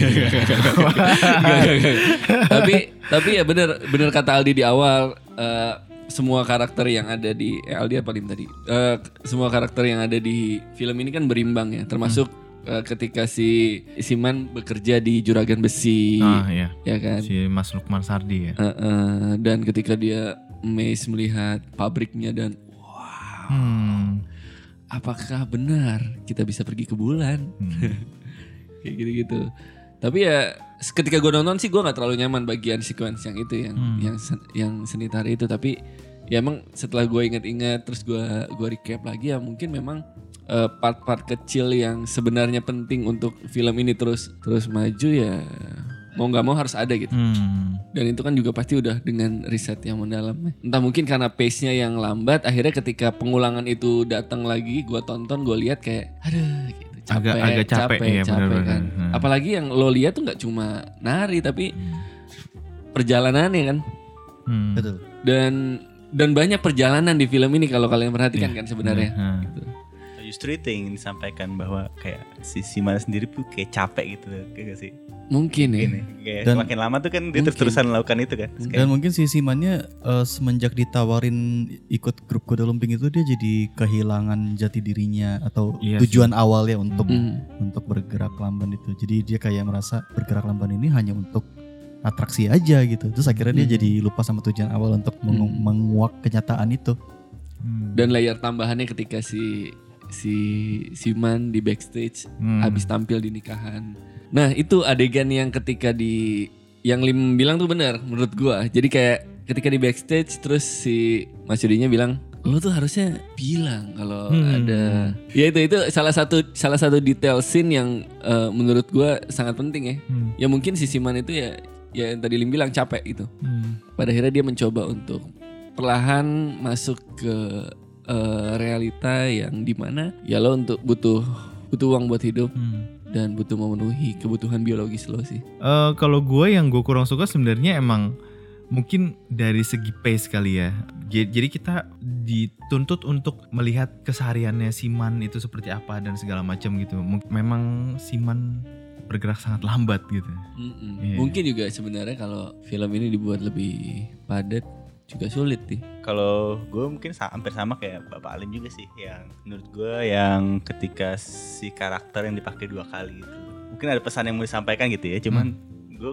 Tapi tapi ya bener bener kata Aldi di awal eh, semua karakter yang ada di eh, Aldi apa Lim tadi Eh, semua karakter yang ada di film ini kan berimbang ya termasuk eh, ketika si Siman bekerja di juragan besi Ah iya. ya kan Si Mas Lukman Sardi ya. Eh, eh, dan ketika dia amazed melihat pabriknya dan Hmm. apakah benar kita bisa pergi ke bulan Hmm. kayak gitu-gitu. Tapi ya ketika gue nonton sih gue nggak terlalu nyaman bagian sequence yang itu yang Hmm. yang sen- yang seni tari itu. Tapi ya emang setelah gue inget-inget terus gue gua recap lagi ya mungkin memang eh, part-part kecil yang sebenarnya penting untuk film ini terus terus maju ya mau nggak mau harus ada gitu. Hmm. Dan itu kan juga pasti udah dengan riset yang mendalam. Entah mungkin karena pace-nya yang lambat, akhirnya ketika pengulangan itu datang lagi, gua tonton, gue lihat kayak, aduh, gitu. capek, Agak- agak capek, iya, benar-benar. kan. Hmm. Apalagi yang lo lihat tuh nggak cuma nari, tapi perjalanannya kan. Hmm. Betul. Dan dan banyak perjalanan di film ini kalau kalian perhatikan kan sebenarnya. Hmm. Gitu. Justru itu yang ingin disampaikan bahwa kayak si Siman sendiri tuh kayak capek gitu kayak gak sih? Mungkin ya. Gini, kayak Dan- semakin lama tuh kan dia Mungkin. terus-terusan melakukan itu kan. Terus kayak, Dan mungkin si Simannya eh, semenjak ditawarin ikut grup kuda lumping itu dia jadi kehilangan jati dirinya atau Iya tujuan awalnya untuk Hmm. untuk bergerak lamban itu. Jadi dia kayak merasa bergerak lamban ini hanya untuk atraksi aja gitu. Terus akhirnya dia Hmm. jadi lupa sama tujuan awal untuk mengu- Hmm. menguak kenyataan itu. Hmm. Dan layer tambahannya ketika si si Siman di backstage Hmm. habis tampil di nikahan. Nah, itu adegan yang ketika di yang Lim bilang tuh benar menurut gua. Jadi kayak ketika di backstage terus si Mas Yudinya bilang lo tuh harusnya bilang kalau Hmm. ada ya itu itu salah satu salah satu detail scene yang eh, menurut gua sangat penting ya. Hmm. Ya mungkin si Siman itu ya ya yang tadi Lim bilang capek gitu. Hmm. Pada akhirnya dia mencoba untuk perlahan masuk ke eh, realita yang di mana ya lo untuk butuh butuh uang buat hidup Hmm. dan butuh memenuhi kebutuhan biologis lo sih. Eh, kalau gue yang gue kurang suka sebenarnya emang mungkin dari segi pace kali ya. Jadi kita dituntut untuk melihat kesehariannya Siman itu seperti apa dan segala macam gitu. Memang Siman bergerak sangat lambat gitu. Mm-mm. Iya. Mungkin juga sebenarnya kalau film ini dibuat lebih padat juga sulit nih. Kalau gue mungkin sa- hampir sama kayak Bapak Alim juga sih yang menurut gue yang ketika si karakter yang dipakai dua kali itu mungkin ada pesan yang mau disampaikan gitu ya cuman gue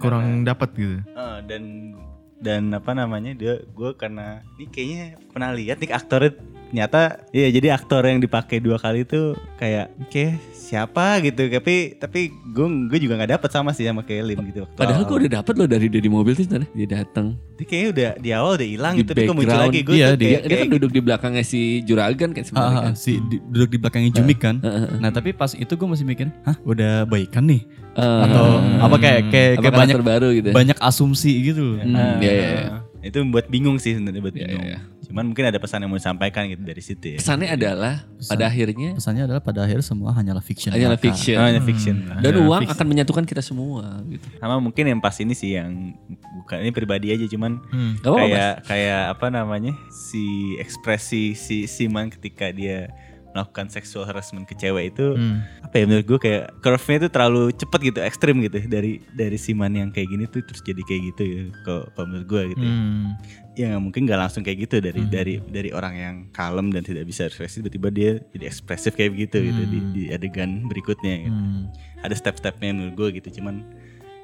Kurang dapat gitu. Eh, dan dan apa namanya dia gue karena ini kayaknya pernah lihat nih aktornya ternyata iya jadi aktor yang dipakai dua kali itu kayak kayak siapa gitu tapi tapi gue gue juga nggak dapet sama sih sama kayak Lim gitu waktu Padahal gue udah dapet loh dari dia di mobil tuh sebenarnya. Dia datang dia kayaknya udah di awal udah hilang gitu tapi kok muncul lagi gue Iya, tuh dia- kayak, dia kan kayak duduk di belakangnya si Juragan kan sebenarnya kan. si di- duduk di belakangnya Jumik kan. Nah tapi pas itu gue masih mikir, hah udah baikan nih? Eh, Atau apa kayak kayak, apa kayak banyak karakter baru gitu. banyak asumsi gitu. Hmm, Ah, iya, iya, iya. Itu membuat bingung sih sebenarnya buat Iya, bingung iya, cuman mungkin ada pesan yang mau disampaikan gitu dari situ ya Kesannya adalah pada akhirnya Pesannya adalah pada akhirnya semua hanyalah fiction. hanyalah fiction. Oh, hanya fiction Dan Ada uang fix- akan menyatukan kita semua gitu. sama mungkin yang pas ini sih yang bukan ini pribadi aja cuman Hmm. Kayak kayak apa namanya si ekspresi si Siman ketika dia melakukan sexual harassment ke cewek itu Hmm. apa ya menurut gue kayak curve-nya itu terlalu cepet gitu ekstrim gitu dari dari Siman yang kayak gini tuh terus jadi kayak gitu ya kalau menurut gue gitu ya. Hmm. ya mungkin nggak langsung kayak gitu dari Hmm. dari dari orang yang kalem dan tidak bisa ekspresi tiba-tiba dia jadi ekspresif kayak begitu gitu di, Hmm. di adegan berikutnya gitu. Hmm. ada step-stepnya menurut gue gitu cuman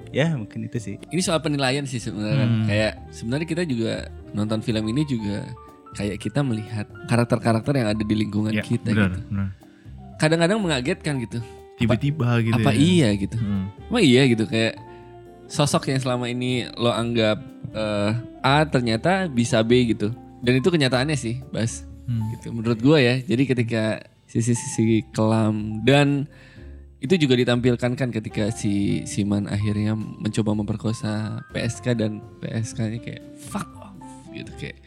ya mungkin itu sih Ini soal penilaian sih sebenarnya. Hmm. Kayak sebenarnya kita juga nonton film ini juga kayak kita melihat karakter-karakter yang ada di lingkungan Ya, kita benar, gitu. benar. Kadang-kadang mengagetkan gitu. Tiba-tiba gitu Apa ya. iya gitu? Hmm. Emang iya gitu kayak sosok yang selama ini lo anggap eh, A ternyata bisa B gitu. Dan itu kenyataannya sih, Bas. Hmm. Gitu menurut gua ya. Jadi ketika sisi-sisi kelam dan itu juga ditampilkan kan ketika si Siman akhirnya mencoba memperkosa PSK dan PSK-nya kayak fuck off gitu kayak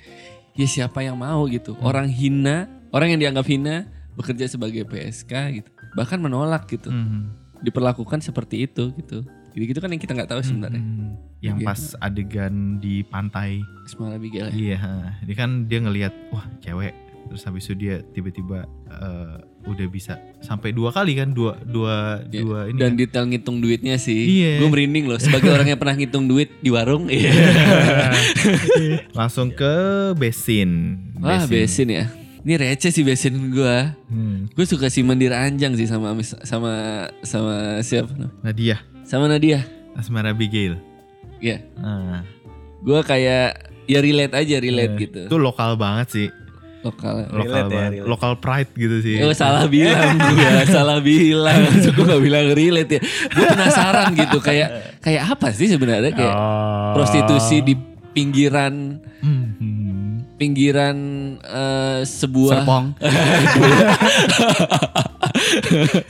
ya siapa yang mau gitu. Orang hina, orang yang dianggap hina bekerja sebagai PSK gitu. Bahkan menolak gitu Hmm. diperlakukan seperti itu gitu. Gitu-gitu kan yang kita nggak tahu sebenarnya. Hmm. Yang Iya. pas adegan di pantai. Ismail Abigail. ya. Iya, dia kan dia ngelihat wah cewek terus habis itu dia tiba-tiba eh, udah bisa sampai dua kali kan dua dua Iya. dua ini Dan kan. detail ngitung duitnya sih. Iya. Gue merinding loh sebagai orang yang pernah ngitung duit di warung. Iya. langsung ke besin. Wah, besin ya. Ini receh sih besin gue. Hmm. Gue suka si Mandir Anjang sih sama sama sama siapa? Nadia, Sama Nadia. Asmara Abigail. Iya. Nah, Gue kayak ya relate aja relate eh, gitu. Itu lokal banget sih. Lokal. Lokal Relate ya, relate. Lokal pride gitu sih. Oh salah bilang gue, salah bilang. Gue gak bilang relate ya. Gue penasaran gitu kayak kayak apa sih sebenarnya kayak Oh. prostitusi di pinggiran Hmm. pinggiran eh, sebuah Serpong.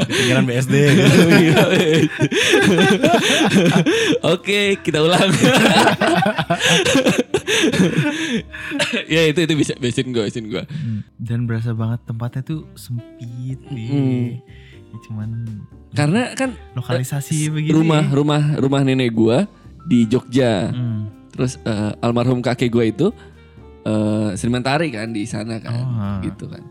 Pinggiran BSD. Oke, kita ulang. ya itu itu bisa besin gue, besin gue. Hmm, Dan berasa banget tempatnya tuh sempit Hmm. nih. Ya, cuman Karena kan lokalisasi begini. rumah rumah rumah nenek gue di Jogja. Hmm. Terus eh, almarhum kakek gue itu eh seniman tari kan di sana kan, Oh, gitu kan.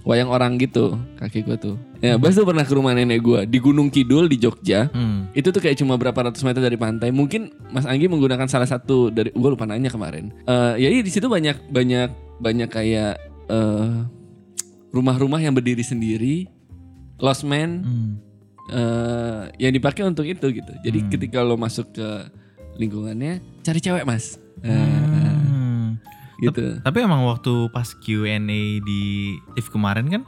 Wayang orang gitu kakek gue tuh. Ya, Bas tuh pernah ke rumah nenek gue di Gunung Kidul di Jogja. Hmm. Itu tuh kayak cuma berapa ratus meter dari pantai. Mungkin Mas Anggi menggunakan salah satu dari gue lupa nanya kemarin. Eh ya di situ banyak banyak banyak kayak eh rumah-rumah yang berdiri sendiri, lost man Hmm. eh yang dipakai untuk itu gitu. Jadi Hmm. ketika lo masuk ke lingkungannya, cari cewek mas. Hmm. Gitu. Tapi emang waktu pas Q&A di TIFF kemarin kan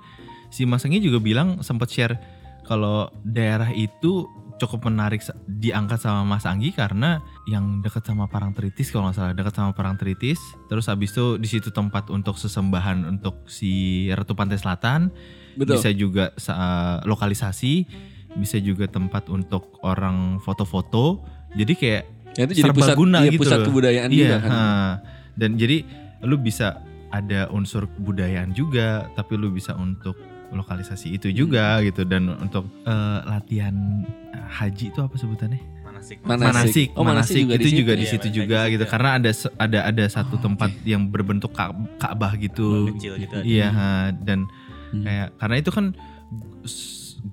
si Mas Anggi juga bilang sempat share kalau daerah itu cukup menarik diangkat sama Mas Anggi karena yang dekat sama Parangtritis kalau nggak salah dekat sama Parangtritis terus habis itu di situ tempat untuk sesembahan untuk si Ratu Pantai Selatan Betul. bisa juga sa- lokalisasi bisa juga tempat untuk orang foto-foto jadi kayak Ya, itu jadi pusat, serbaguna iya, gitu pusat kebudayaan iya, juga kan. Dan jadi lu bisa ada unsur kebudayaan juga, tapi lu bisa untuk lokalisasi itu juga Hmm. gitu dan untuk eh, latihan haji itu apa sebutannya? Manasik. Manasik. Oh, manasik juga di itu situ. juga di Iya, situ manasik juga di gitu ya. karena ada ada ada satu Oh, tempat yang berbentuk Ka- Ka'bah gitu. kecil gitu. Iya, ha. dan Hmm. kayak karena itu kan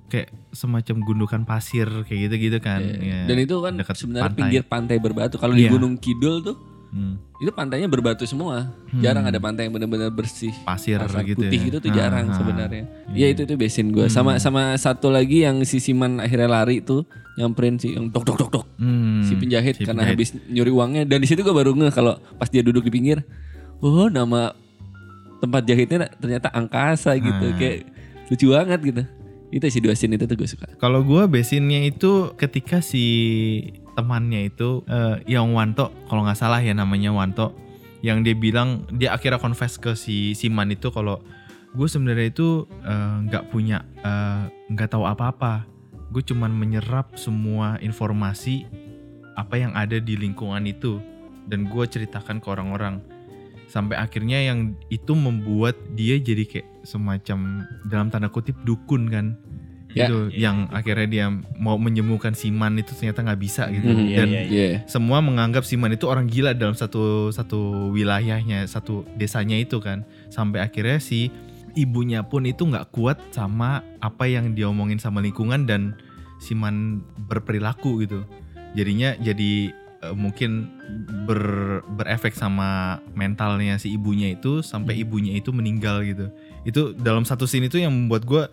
kayak semacam gundukan pasir kayak gitu-gitu kan. Iya. ya, Dan itu kan dekat sebenarnya pantai. pinggir pantai berbatu. Kalau di Iya. Gunung Kidul tuh Hmm, itu pantainya berbatu semua. Hmm. Jarang ada pantai yang benar-benar bersih. pasir Pasar gitu putih ya. itu tuh jarang ha. sebenarnya. Iya. Iya itu itu besin gue. Sama sama satu lagi yang si Siman akhirnya lari tuh nyamperin si yang dok dok dok dok Hmm, si penjahit si karena penjahit. habis nyuri uangnya dan di situ gue baru ngeh kalau pas dia duduk di pinggir, oh nama tempat jahitnya ternyata angkasa gitu, Ah. kayak lucu banget gitu. Itu si dua scene itu tuh gue suka. Kalau gue besinnya itu ketika si temannya itu eh, yang Wanto, kalau nggak salah ya namanya Wanto, yang dia bilang dia akhirnya confess ke si Siman itu kalau gue sebenarnya itu eh, nggak punya eh, nggak tahu apa-apa, gue cuman menyerap semua informasi apa yang ada di lingkungan itu dan gue ceritakan ke orang-orang. Sampai akhirnya yang itu membuat dia jadi kayak semacam dalam tanda kutip dukun kan Ya. itu yang akhirnya dia mau menyembuhkan Siman itu ternyata nggak bisa gitu. Hmm, dan iya, Iya. semua menganggap Siman itu orang gila dalam satu satu wilayahnya satu desanya itu kan. Sampai akhirnya si ibunya pun itu nggak kuat sama apa yang diomongin sama lingkungan dan Siman berperilaku gitu. Jadinya jadi eh, mungkin ber, berefek sama mentalnya si ibunya itu sampai ibunya itu meninggal gitu. Itu dalam satu scene itu yang membuat gue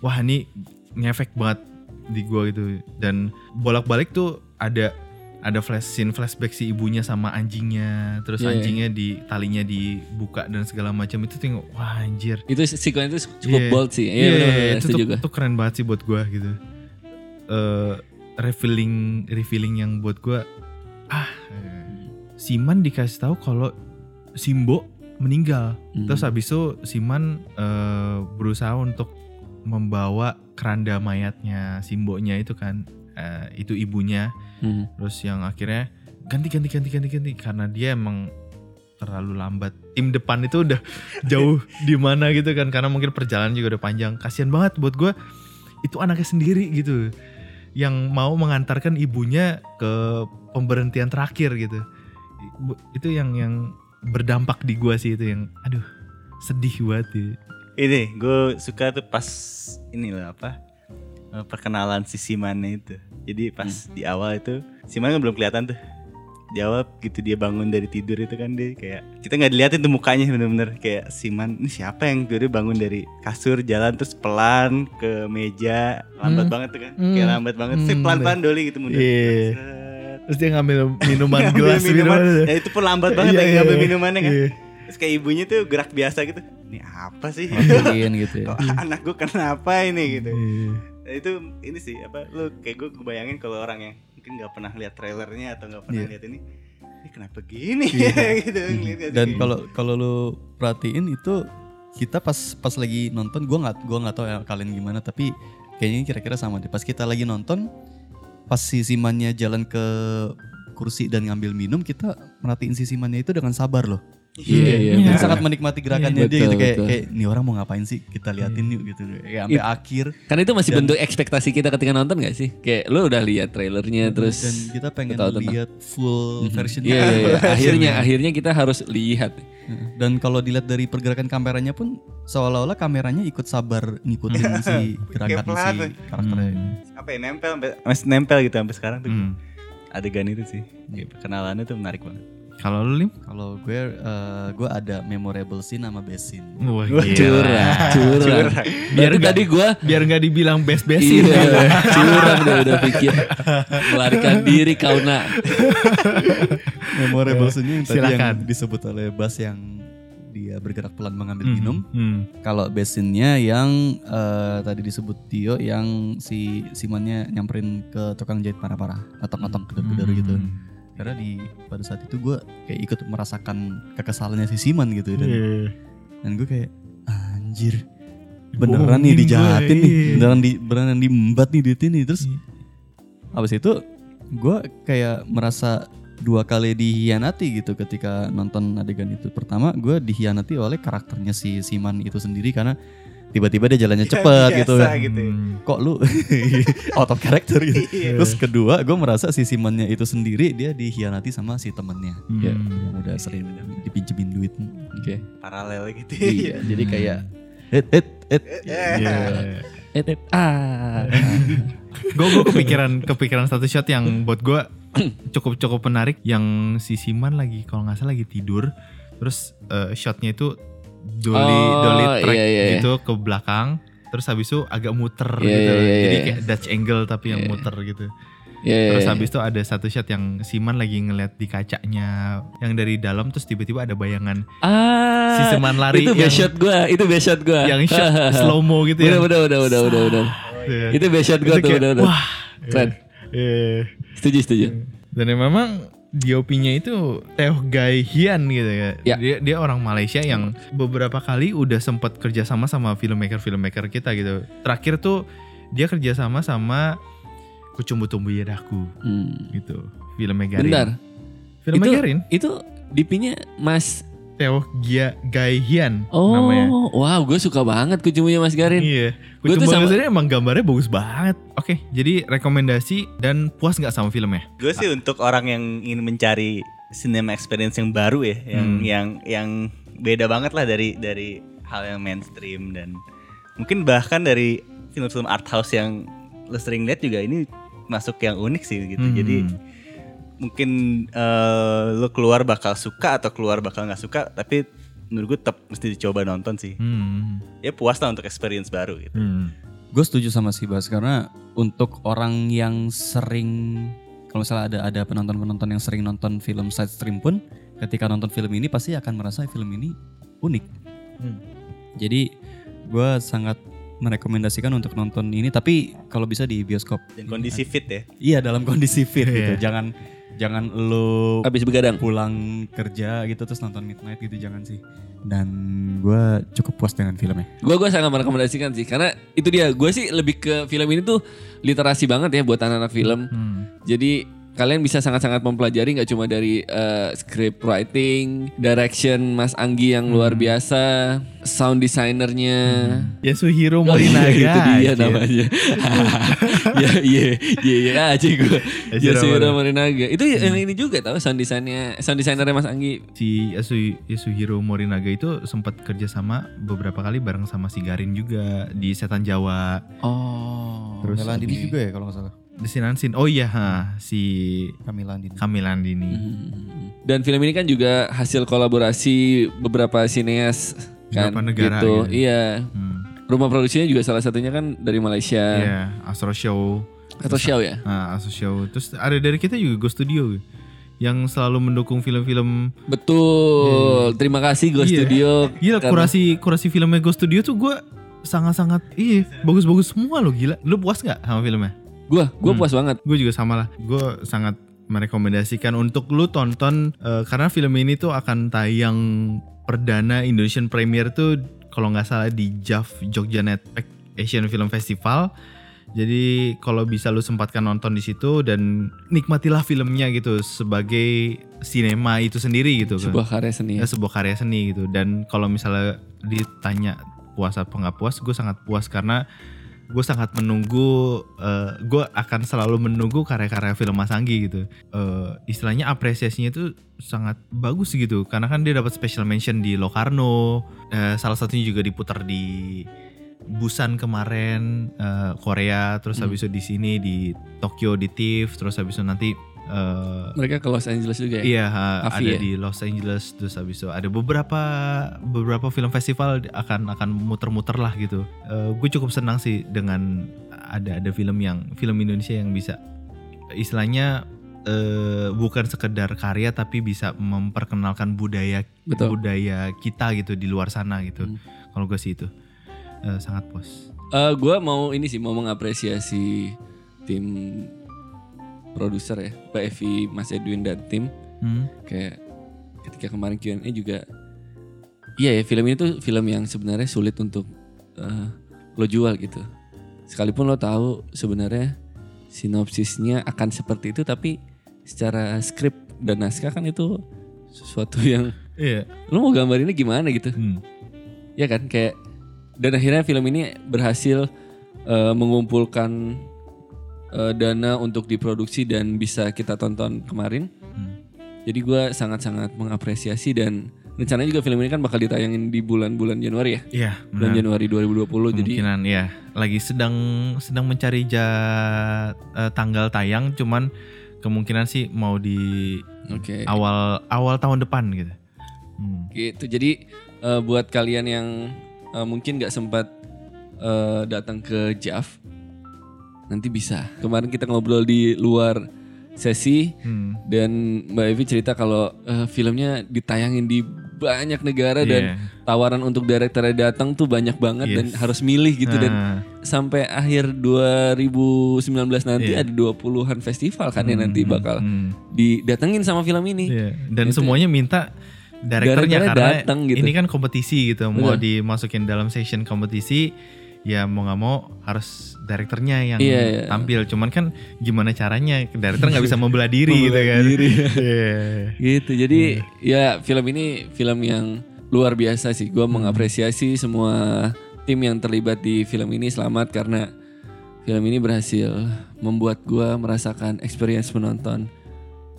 wah ini ngefek banget di gue gitu dan bolak-balik tuh ada ada flash scene flashback si ibunya sama anjingnya terus Iya, iya. anjingnya di talinya dibuka dan segala macam itu tengok wah anjir Itu sequence itu cukup Iya. bold sih. Iya, Iya, benar benar itu tuh, tuh keren banget sih buat gue gitu. Eh revealing revealing yang buat gue ah Siman dikasih tahu kalau Simbo meninggal. Hmm. Terus habis itu Siman eh, berusaha untuk membawa keranda mayatnya Simbonya itu kan eh, itu ibunya. Hmm. Terus yang akhirnya ganti ganti ganti ganti ganti karena dia emang terlalu lambat. Tim depan itu udah jauh di mana gitu kan karena mungkin perjalanan juga udah panjang. Kasihan banget buat gue itu anaknya sendiri gitu yang mau mengantarkan ibunya ke pemberhentian terakhir gitu. Itu yang yang berdampak di gua sih itu yang aduh sedih banget ya. Ini gue suka tuh pas ini loh apa eh, perkenalan si Simannya itu. Jadi pas di awal itu Siman kan belum kelihatan tuh. Di awal gitu dia bangun dari tidur itu kan dia kayak kita nggak dilihatin tuh mukanya bener-bener kayak Siman ini siapa yang tidur bangun dari kasur jalan terus pelan ke meja lambat Hmm. banget tuh kan Hmm. kayak lambat banget Hmm, sih pelan-pelan doli gitu mundur. Iya. Set. Terus dia ngambil minuman Ngambil gelas minuman. minuman. Ya itu pun lambat banget Iya, lagi iya, ngambil iya. minumannya kan. Iya. Terus kayak ibunya tuh gerak biasa gitu. Ini apa sih? Matiin gitu ya. Kok anak gue kenapa ini gitu. Iya. Nah, itu ini sih apa lu kayak gue kebayangin kalau orang yang mungkin nggak pernah lihat trailernya atau nggak pernah Iya. lihat ini ini kenapa gini Iya. gitu sih? Dan kalau kalau lu perhatiin itu kita pas pas lagi nonton gue nggak gua nggak tahu ya kalian gimana tapi kayaknya kira-kira sama deh pas kita lagi nonton pas si Simannya jalan ke kursi dan ngambil minum kita merhatiin si Simannya itu dengan sabar loh Iya, iya. dan betul. sangat menikmati gerakannya dia Betul, gitu kayak betul. kayak nih orang mau ngapain sih kita liatin yuk gitu kayak sampai It- akhir Karena itu masih Dan- bentuk ekspektasi kita ketika nonton gak sih? Kayak lu udah lihat trailernya terus dan kita pengen tahu tentang- lihat full versionnya Iya, iya, iya. akhirnya akhirnya kita harus lihat. Dan kalau dilihat dari pergerakan kameranya pun seolah-olah kameranya ikut sabar ngikutin si gerakan si karakternya. Apa ya nempel sampai masih nempel gitu sampai sekarang tuh. Hmm. Adegan itu sih. Kayak Perkenalannya tuh menarik banget. Kalau lu Lim? Kalau gue eh, gue ada memorable scene sama best scene. Wah, Curang, curang. Biar nggak- tadi gua Biar nggak dibilang best-bestin. Iya, curang dia udah pikir melarikan diri kau nak. memorable scene yang tadi Silakan. yang disebut oleh Bas yang dia bergerak pelan mengambil Hmm, minum. hmm. Kalau best scene-nya yang eh, tadi disebut Tio yang si Simannya nyamperin ke tukang jahit parah-parah, otok-otok gedor-gedor gitu. Karena di pada saat itu gue kayak ikut merasakan kekesalannya si Siman gitu dan Iya. dan gue kayak anjir beneran nih gue, dijahatin nih iya. beneran di beneran diembat nih duit ini terus Iya. habis itu gue kayak merasa dua kali dihianati gitu ketika nonton adegan itu pertama gue dihianati oleh karakternya si Siman itu sendiri karena tiba-tiba dia jalannya cepet Biasa gitu gitu. Hmm. kok lu out of character gitu Iya. terus kedua gue merasa si Simannya itu sendiri dia dihianati sama si temennya Hmm. ya, yang udah sering dipinjemin duit Oke. Paralel gitu. iya jadi kayak et et et Iya. Eh, eh, ah. gue gue kepikiran kepikiran satu shot yang buat gue cukup cukup menarik yang si Siman lagi kalau nggak salah lagi tidur terus eh, shotnya itu dolly Oh, dolly track iya, iya, iya. gitu ke belakang terus habis itu agak muter Iya, gitu iya, iya, jadi iya. kayak Dutch angle tapi yang Iya. muter gitu Iya, iya, terus iya. habis itu ada satu shot yang Siman lagi ngeliat di kacanya yang dari dalam terus tiba-tiba ada bayangan Ah, si Siman lari itu best shot gua, itu best shot gua. yang shot slow mo gitu Udah, ya udah, udah, udah, udah, udah. Iya. Itu best shot Itu tuh, udah, udah. wah Keren. Iya. Setuju, setuju. Dan ya memang DOP-nya itu Teo Gai Hian gitu ya. Ya. Dia dia orang Malaysia yang beberapa kali udah sempat kerjasama sama filmmaker-filmmaker kita gitu. Terakhir tuh dia kerjasama sama Kucumbu Tumbuh Yadaku Hmm. gitu. Filmnya Garin. Bentar. Filmnya itu, Garin. Itu DP-nya Mas Teo Gia Gai Hian Oh, namanya. wow, gue suka banget kucumunya Mas Garin. Iya. Gua tuh Kucumbu sama- Garin emang gambarnya bagus banget. Oke, jadi rekomendasi dan puas nggak sama filmnya? Gue sih untuk orang yang ingin mencari cinema experience yang baru ya, yang Hmm. yang yang beda banget lah dari dari hal yang mainstream dan mungkin bahkan dari film-film art house yang lo sering lihat juga ini masuk yang unik sih gitu. Hmm. Jadi mungkin eh, lo keluar bakal suka atau keluar bakal nggak suka, tapi menurut gue tetap mesti dicoba nonton sih. Hmm. Ya puas lah untuk experience baru gitu. Hmm. Gue setuju sama si Bas karena untuk orang yang sering kalau misalnya ada ada penonton-penonton yang sering nonton film side stream pun ketika nonton film ini pasti akan merasa film ini unik. Hmm. Jadi gue sangat merekomendasikan untuk nonton ini tapi kalau bisa di bioskop. Dan kondisi fit ya. Iya dalam kondisi fit gitu. Iya. Jangan jangan lo Habis begadang. pulang kerja gitu terus nonton midnight gitu jangan sih. Dan gue cukup puas dengan filmnya. Gue gue sangat merekomendasikan sih karena itu dia gue sih lebih ke film ini tuh literasi banget ya buat anak-anak film. Hmm. Jadi kalian bisa sangat-sangat mempelajari nggak cuma dari eh, script writing, direction Mas Anggi yang luar biasa, sound designernya. Yasuhiro Oh iya, Morinaga. itu dia anjir. namanya. ya iya iya iya aja gue. Yasuhiro Morinaga. Itu yang ini juga tahu sound desainnya sound desainernya Mas Anggi. si Yasu- Yasuhiro Morinaga itu sempat kerja sama beberapa kali bareng sama si Garin juga di Setan Jawa. Oh. Terus Kamila Andini di- juga ya kalau nggak salah. Desinansin. Oh iya, ha, si Kamila Andini. Kamila Andini. Hmm. Dan film ini kan juga hasil kolaborasi beberapa sineas kan Beberapa negara gitu. gitu. Iya. Hmm. Rumah produksinya juga salah satunya kan dari Malaysia. Iya, Astro Show. Atau Xiao ya? Nah, Astro Show. Terus ada dari kita juga Go Studio yang selalu mendukung film-film Betul. Terima kasih Go Iya. Studio. Gila Karena- kurasi kurasi filmnya Go Studio tuh gue sangat-sangat iya bagus-bagus semua loh gila. Lu puas nggak sama filmnya? Gua, gua Hmm. puas banget. Gue juga sama lah. Gue sangat merekomendasikan untuk lu tonton eh, karena film ini tuh akan tayang perdana Indonesian Premiere tuh kalau nggak salah di JAF Jogja Netpack Asian Film Festival. Jadi kalau bisa lu sempatkan nonton di situ dan nikmatilah filmnya gitu sebagai sinema itu sendiri gitu kan. Sebuah karya seni. Ya, sebuah karya seni gitu. Dan kalau misalnya ditanya puas apa nggak puas, gue sangat puas karena gue sangat menunggu, eh, gue akan selalu menunggu karya-karya film Mas Anggi gitu. Eh, istilahnya apresiasinya itu sangat bagus gitu, karena kan dia dapat special mention di Locarno, eh, salah satunya juga diputar di Busan kemarin eh, Korea, terus habis itu di sini di Tokyo di TIFF, terus habis itu nanti eh, Mereka ke Los Angeles juga ya. Iya, ha, Avi ada ya? di Los Angeles terus habis itu ada beberapa beberapa film festival akan akan muter-muter lah gitu. gue cukup senang sih dengan ada ada film yang film Indonesia yang bisa istilahnya eh, bukan sekedar karya tapi bisa memperkenalkan budaya Betul. budaya kita gitu di luar sana gitu. Hmm. Kalau gue sih itu Eh, sangat puas. Eh gue mau ini sih mau mengapresiasi tim produser ya, Mbak Evi, Mas Edwin dan tim. Hmm. Kayak ketika kemarin Q&A juga, iya ya film ini tuh film yang sebenarnya sulit untuk eh, lo jual gitu. Sekalipun lo tahu sebenarnya sinopsisnya akan seperti itu, tapi secara skrip dan naskah kan itu sesuatu yang Iya. lo mau gambarinnya gimana gitu. Hmm. Ya kan kayak dan akhirnya film ini berhasil eh, mengumpulkan eh, dana untuk diproduksi dan bisa kita tonton kemarin. Hmm. Jadi gue sangat-sangat mengapresiasi dan rencananya juga film ini kan bakal ditayangin di bulan-bulan Januari ya. Iya, Bulan. Januari 2020 jadi kemungkinan ya lagi sedang sedang mencari ja, eh, tanggal tayang cuman kemungkinan sih mau di oke. awal awal tahun depan gitu Hmm. Gitu. Jadi eh, buat kalian yang eh, mungkin nggak sempat eh, datang ke JAF nanti bisa. Kemarin kita ngobrol di luar sesi Hmm. dan Mbak Evi cerita kalau eh, filmnya ditayangin di banyak negara dan Iya. tawaran untuk direkturnya datang tuh banyak banget dan Yes. harus milih gitu dan Nah, sampai akhir 2019 nanti Iya. ada 20-an festival kan yang nanti hmm, bakal hmm. didatengin sama film ini. Iya. dan Itu- semuanya minta direkturnya karena datang gitu. ini kan kompetisi gitu mau Betul. dimasukin dalam session kompetisi ya mau nggak mau harus direkturnya yang Iya, iya. tampil cuman kan gimana caranya direktur nggak bisa membelah diri gitu kan diri. Iya. Gitu. Jadi ya film ini film yang luar biasa sih. Gua mengapresiasi semua tim yang terlibat di film ini selamat karena film ini berhasil membuat gua merasakan experience menonton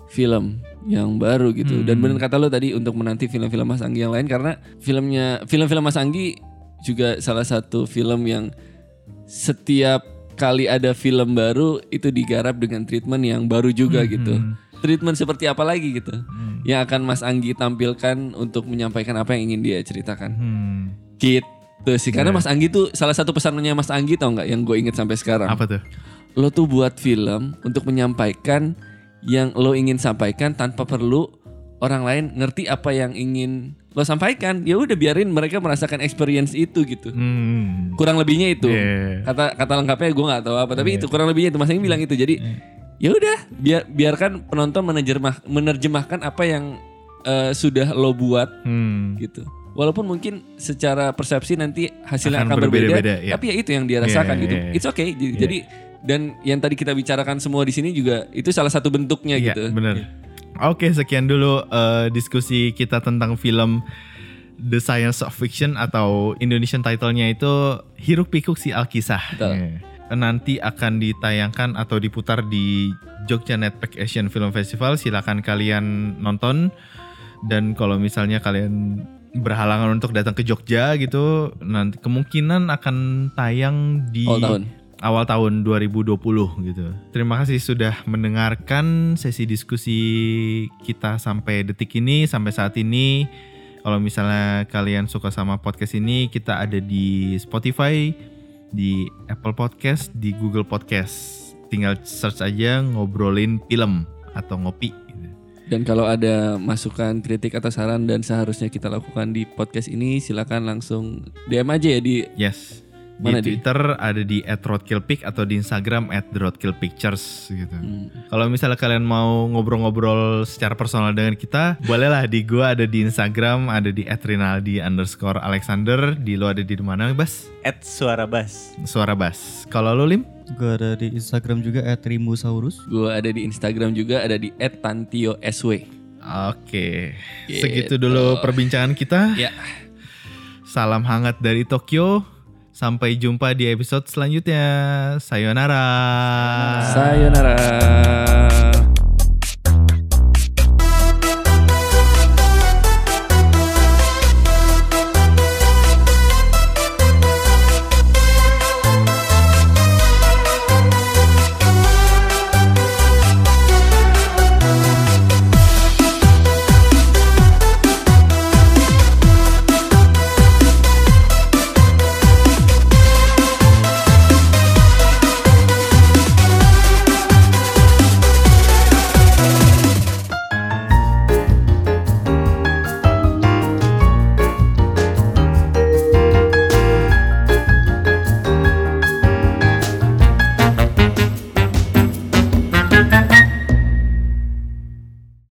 film yang baru gitu. Dan benar kata lo tadi untuk menanti film-film Mas Anggi yang lain karena filmnya film-film Mas Anggi juga salah satu film yang setiap kali ada film baru itu digarap dengan treatment yang baru juga gitu. Treatment seperti apa lagi gitu yang akan Mas Anggi tampilkan untuk menyampaikan apa yang ingin dia ceritakan. Hmm. Gitu sih karena Mas Anggi tuh salah satu pesannya Mas Anggi tau nggak yang gue inget sampai sekarang. apa tuh Lo tuh buat film untuk menyampaikan yang lo ingin sampaikan tanpa perlu orang lain ngerti apa yang ingin lo sampaikan. Ya udah biarin mereka merasakan experience itu gitu. Hmm. Kurang lebihnya itu. Iya. Kata kata lengkapnya gue nggak tahu apa, tapi itu kurang lebihnya itu Mas Anggi bilang itu. Jadi ya udah biar biarkan penonton menerjemah menerjemahkan apa yang eh, sudah lo buat Hmm. gitu. Walaupun mungkin secara persepsi nanti hasilnya Akan akan, berbeda, ya. tapi ya itu yang dia rasakan Iya, gitu. iya, iya. It's okay. Jadi, jadi dan yang tadi kita bicarakan semua di sini juga itu salah satu bentuknya Iya, gitu. bener. Oke, sekian dulu eh, diskusi kita tentang film The Science of Fiction atau Indonesian title-nya itu Hiruk Pikuk si Alkisah. Betul. Iya. Nanti akan ditayangkan atau diputar di Jogja Netpack Asian Film Festival. Silakan kalian nonton. Dan kalau misalnya kalian berhalangan untuk datang ke Jogja gitu, nanti kemungkinan akan tayang di Awal tahun. Awal tahun 2020 gitu. Terima kasih sudah mendengarkan sesi diskusi kita sampai detik ini, sampai saat ini. Kalau misalnya kalian suka sama podcast ini, kita ada di Spotify, di Apple Podcast, di Google Podcast. Tinggal search aja ngobrolin film atau ngopi. gitu. Dan kalau ada masukan, kritik atau saran dan seharusnya kita lakukan di podcast ini, silakan langsung DM aja ya di Yes. Di Mana dia? Twitter ada di @roadkillpic atau di Instagram @roadkillpictures gitu. Hmm. Kalau misalnya kalian mau ngobrol-ngobrol secara personal dengan kita, bolehlah di gua ada di Instagram, ada di @rinaldi underscore Alexander. Di lo ada di mana, Bas? At suara bass. Suara Bas. Kalau lo Lim? Gue ada di Instagram juga @rimusaurus. Gue ada di Instagram juga ada di @tantio_sw. Oke, Gitu. segitu dulu perbincangan kita. Ya. Salam hangat dari Tokyo. Sampai jumpa di episode selanjutnya. Sayonara. Sayonara.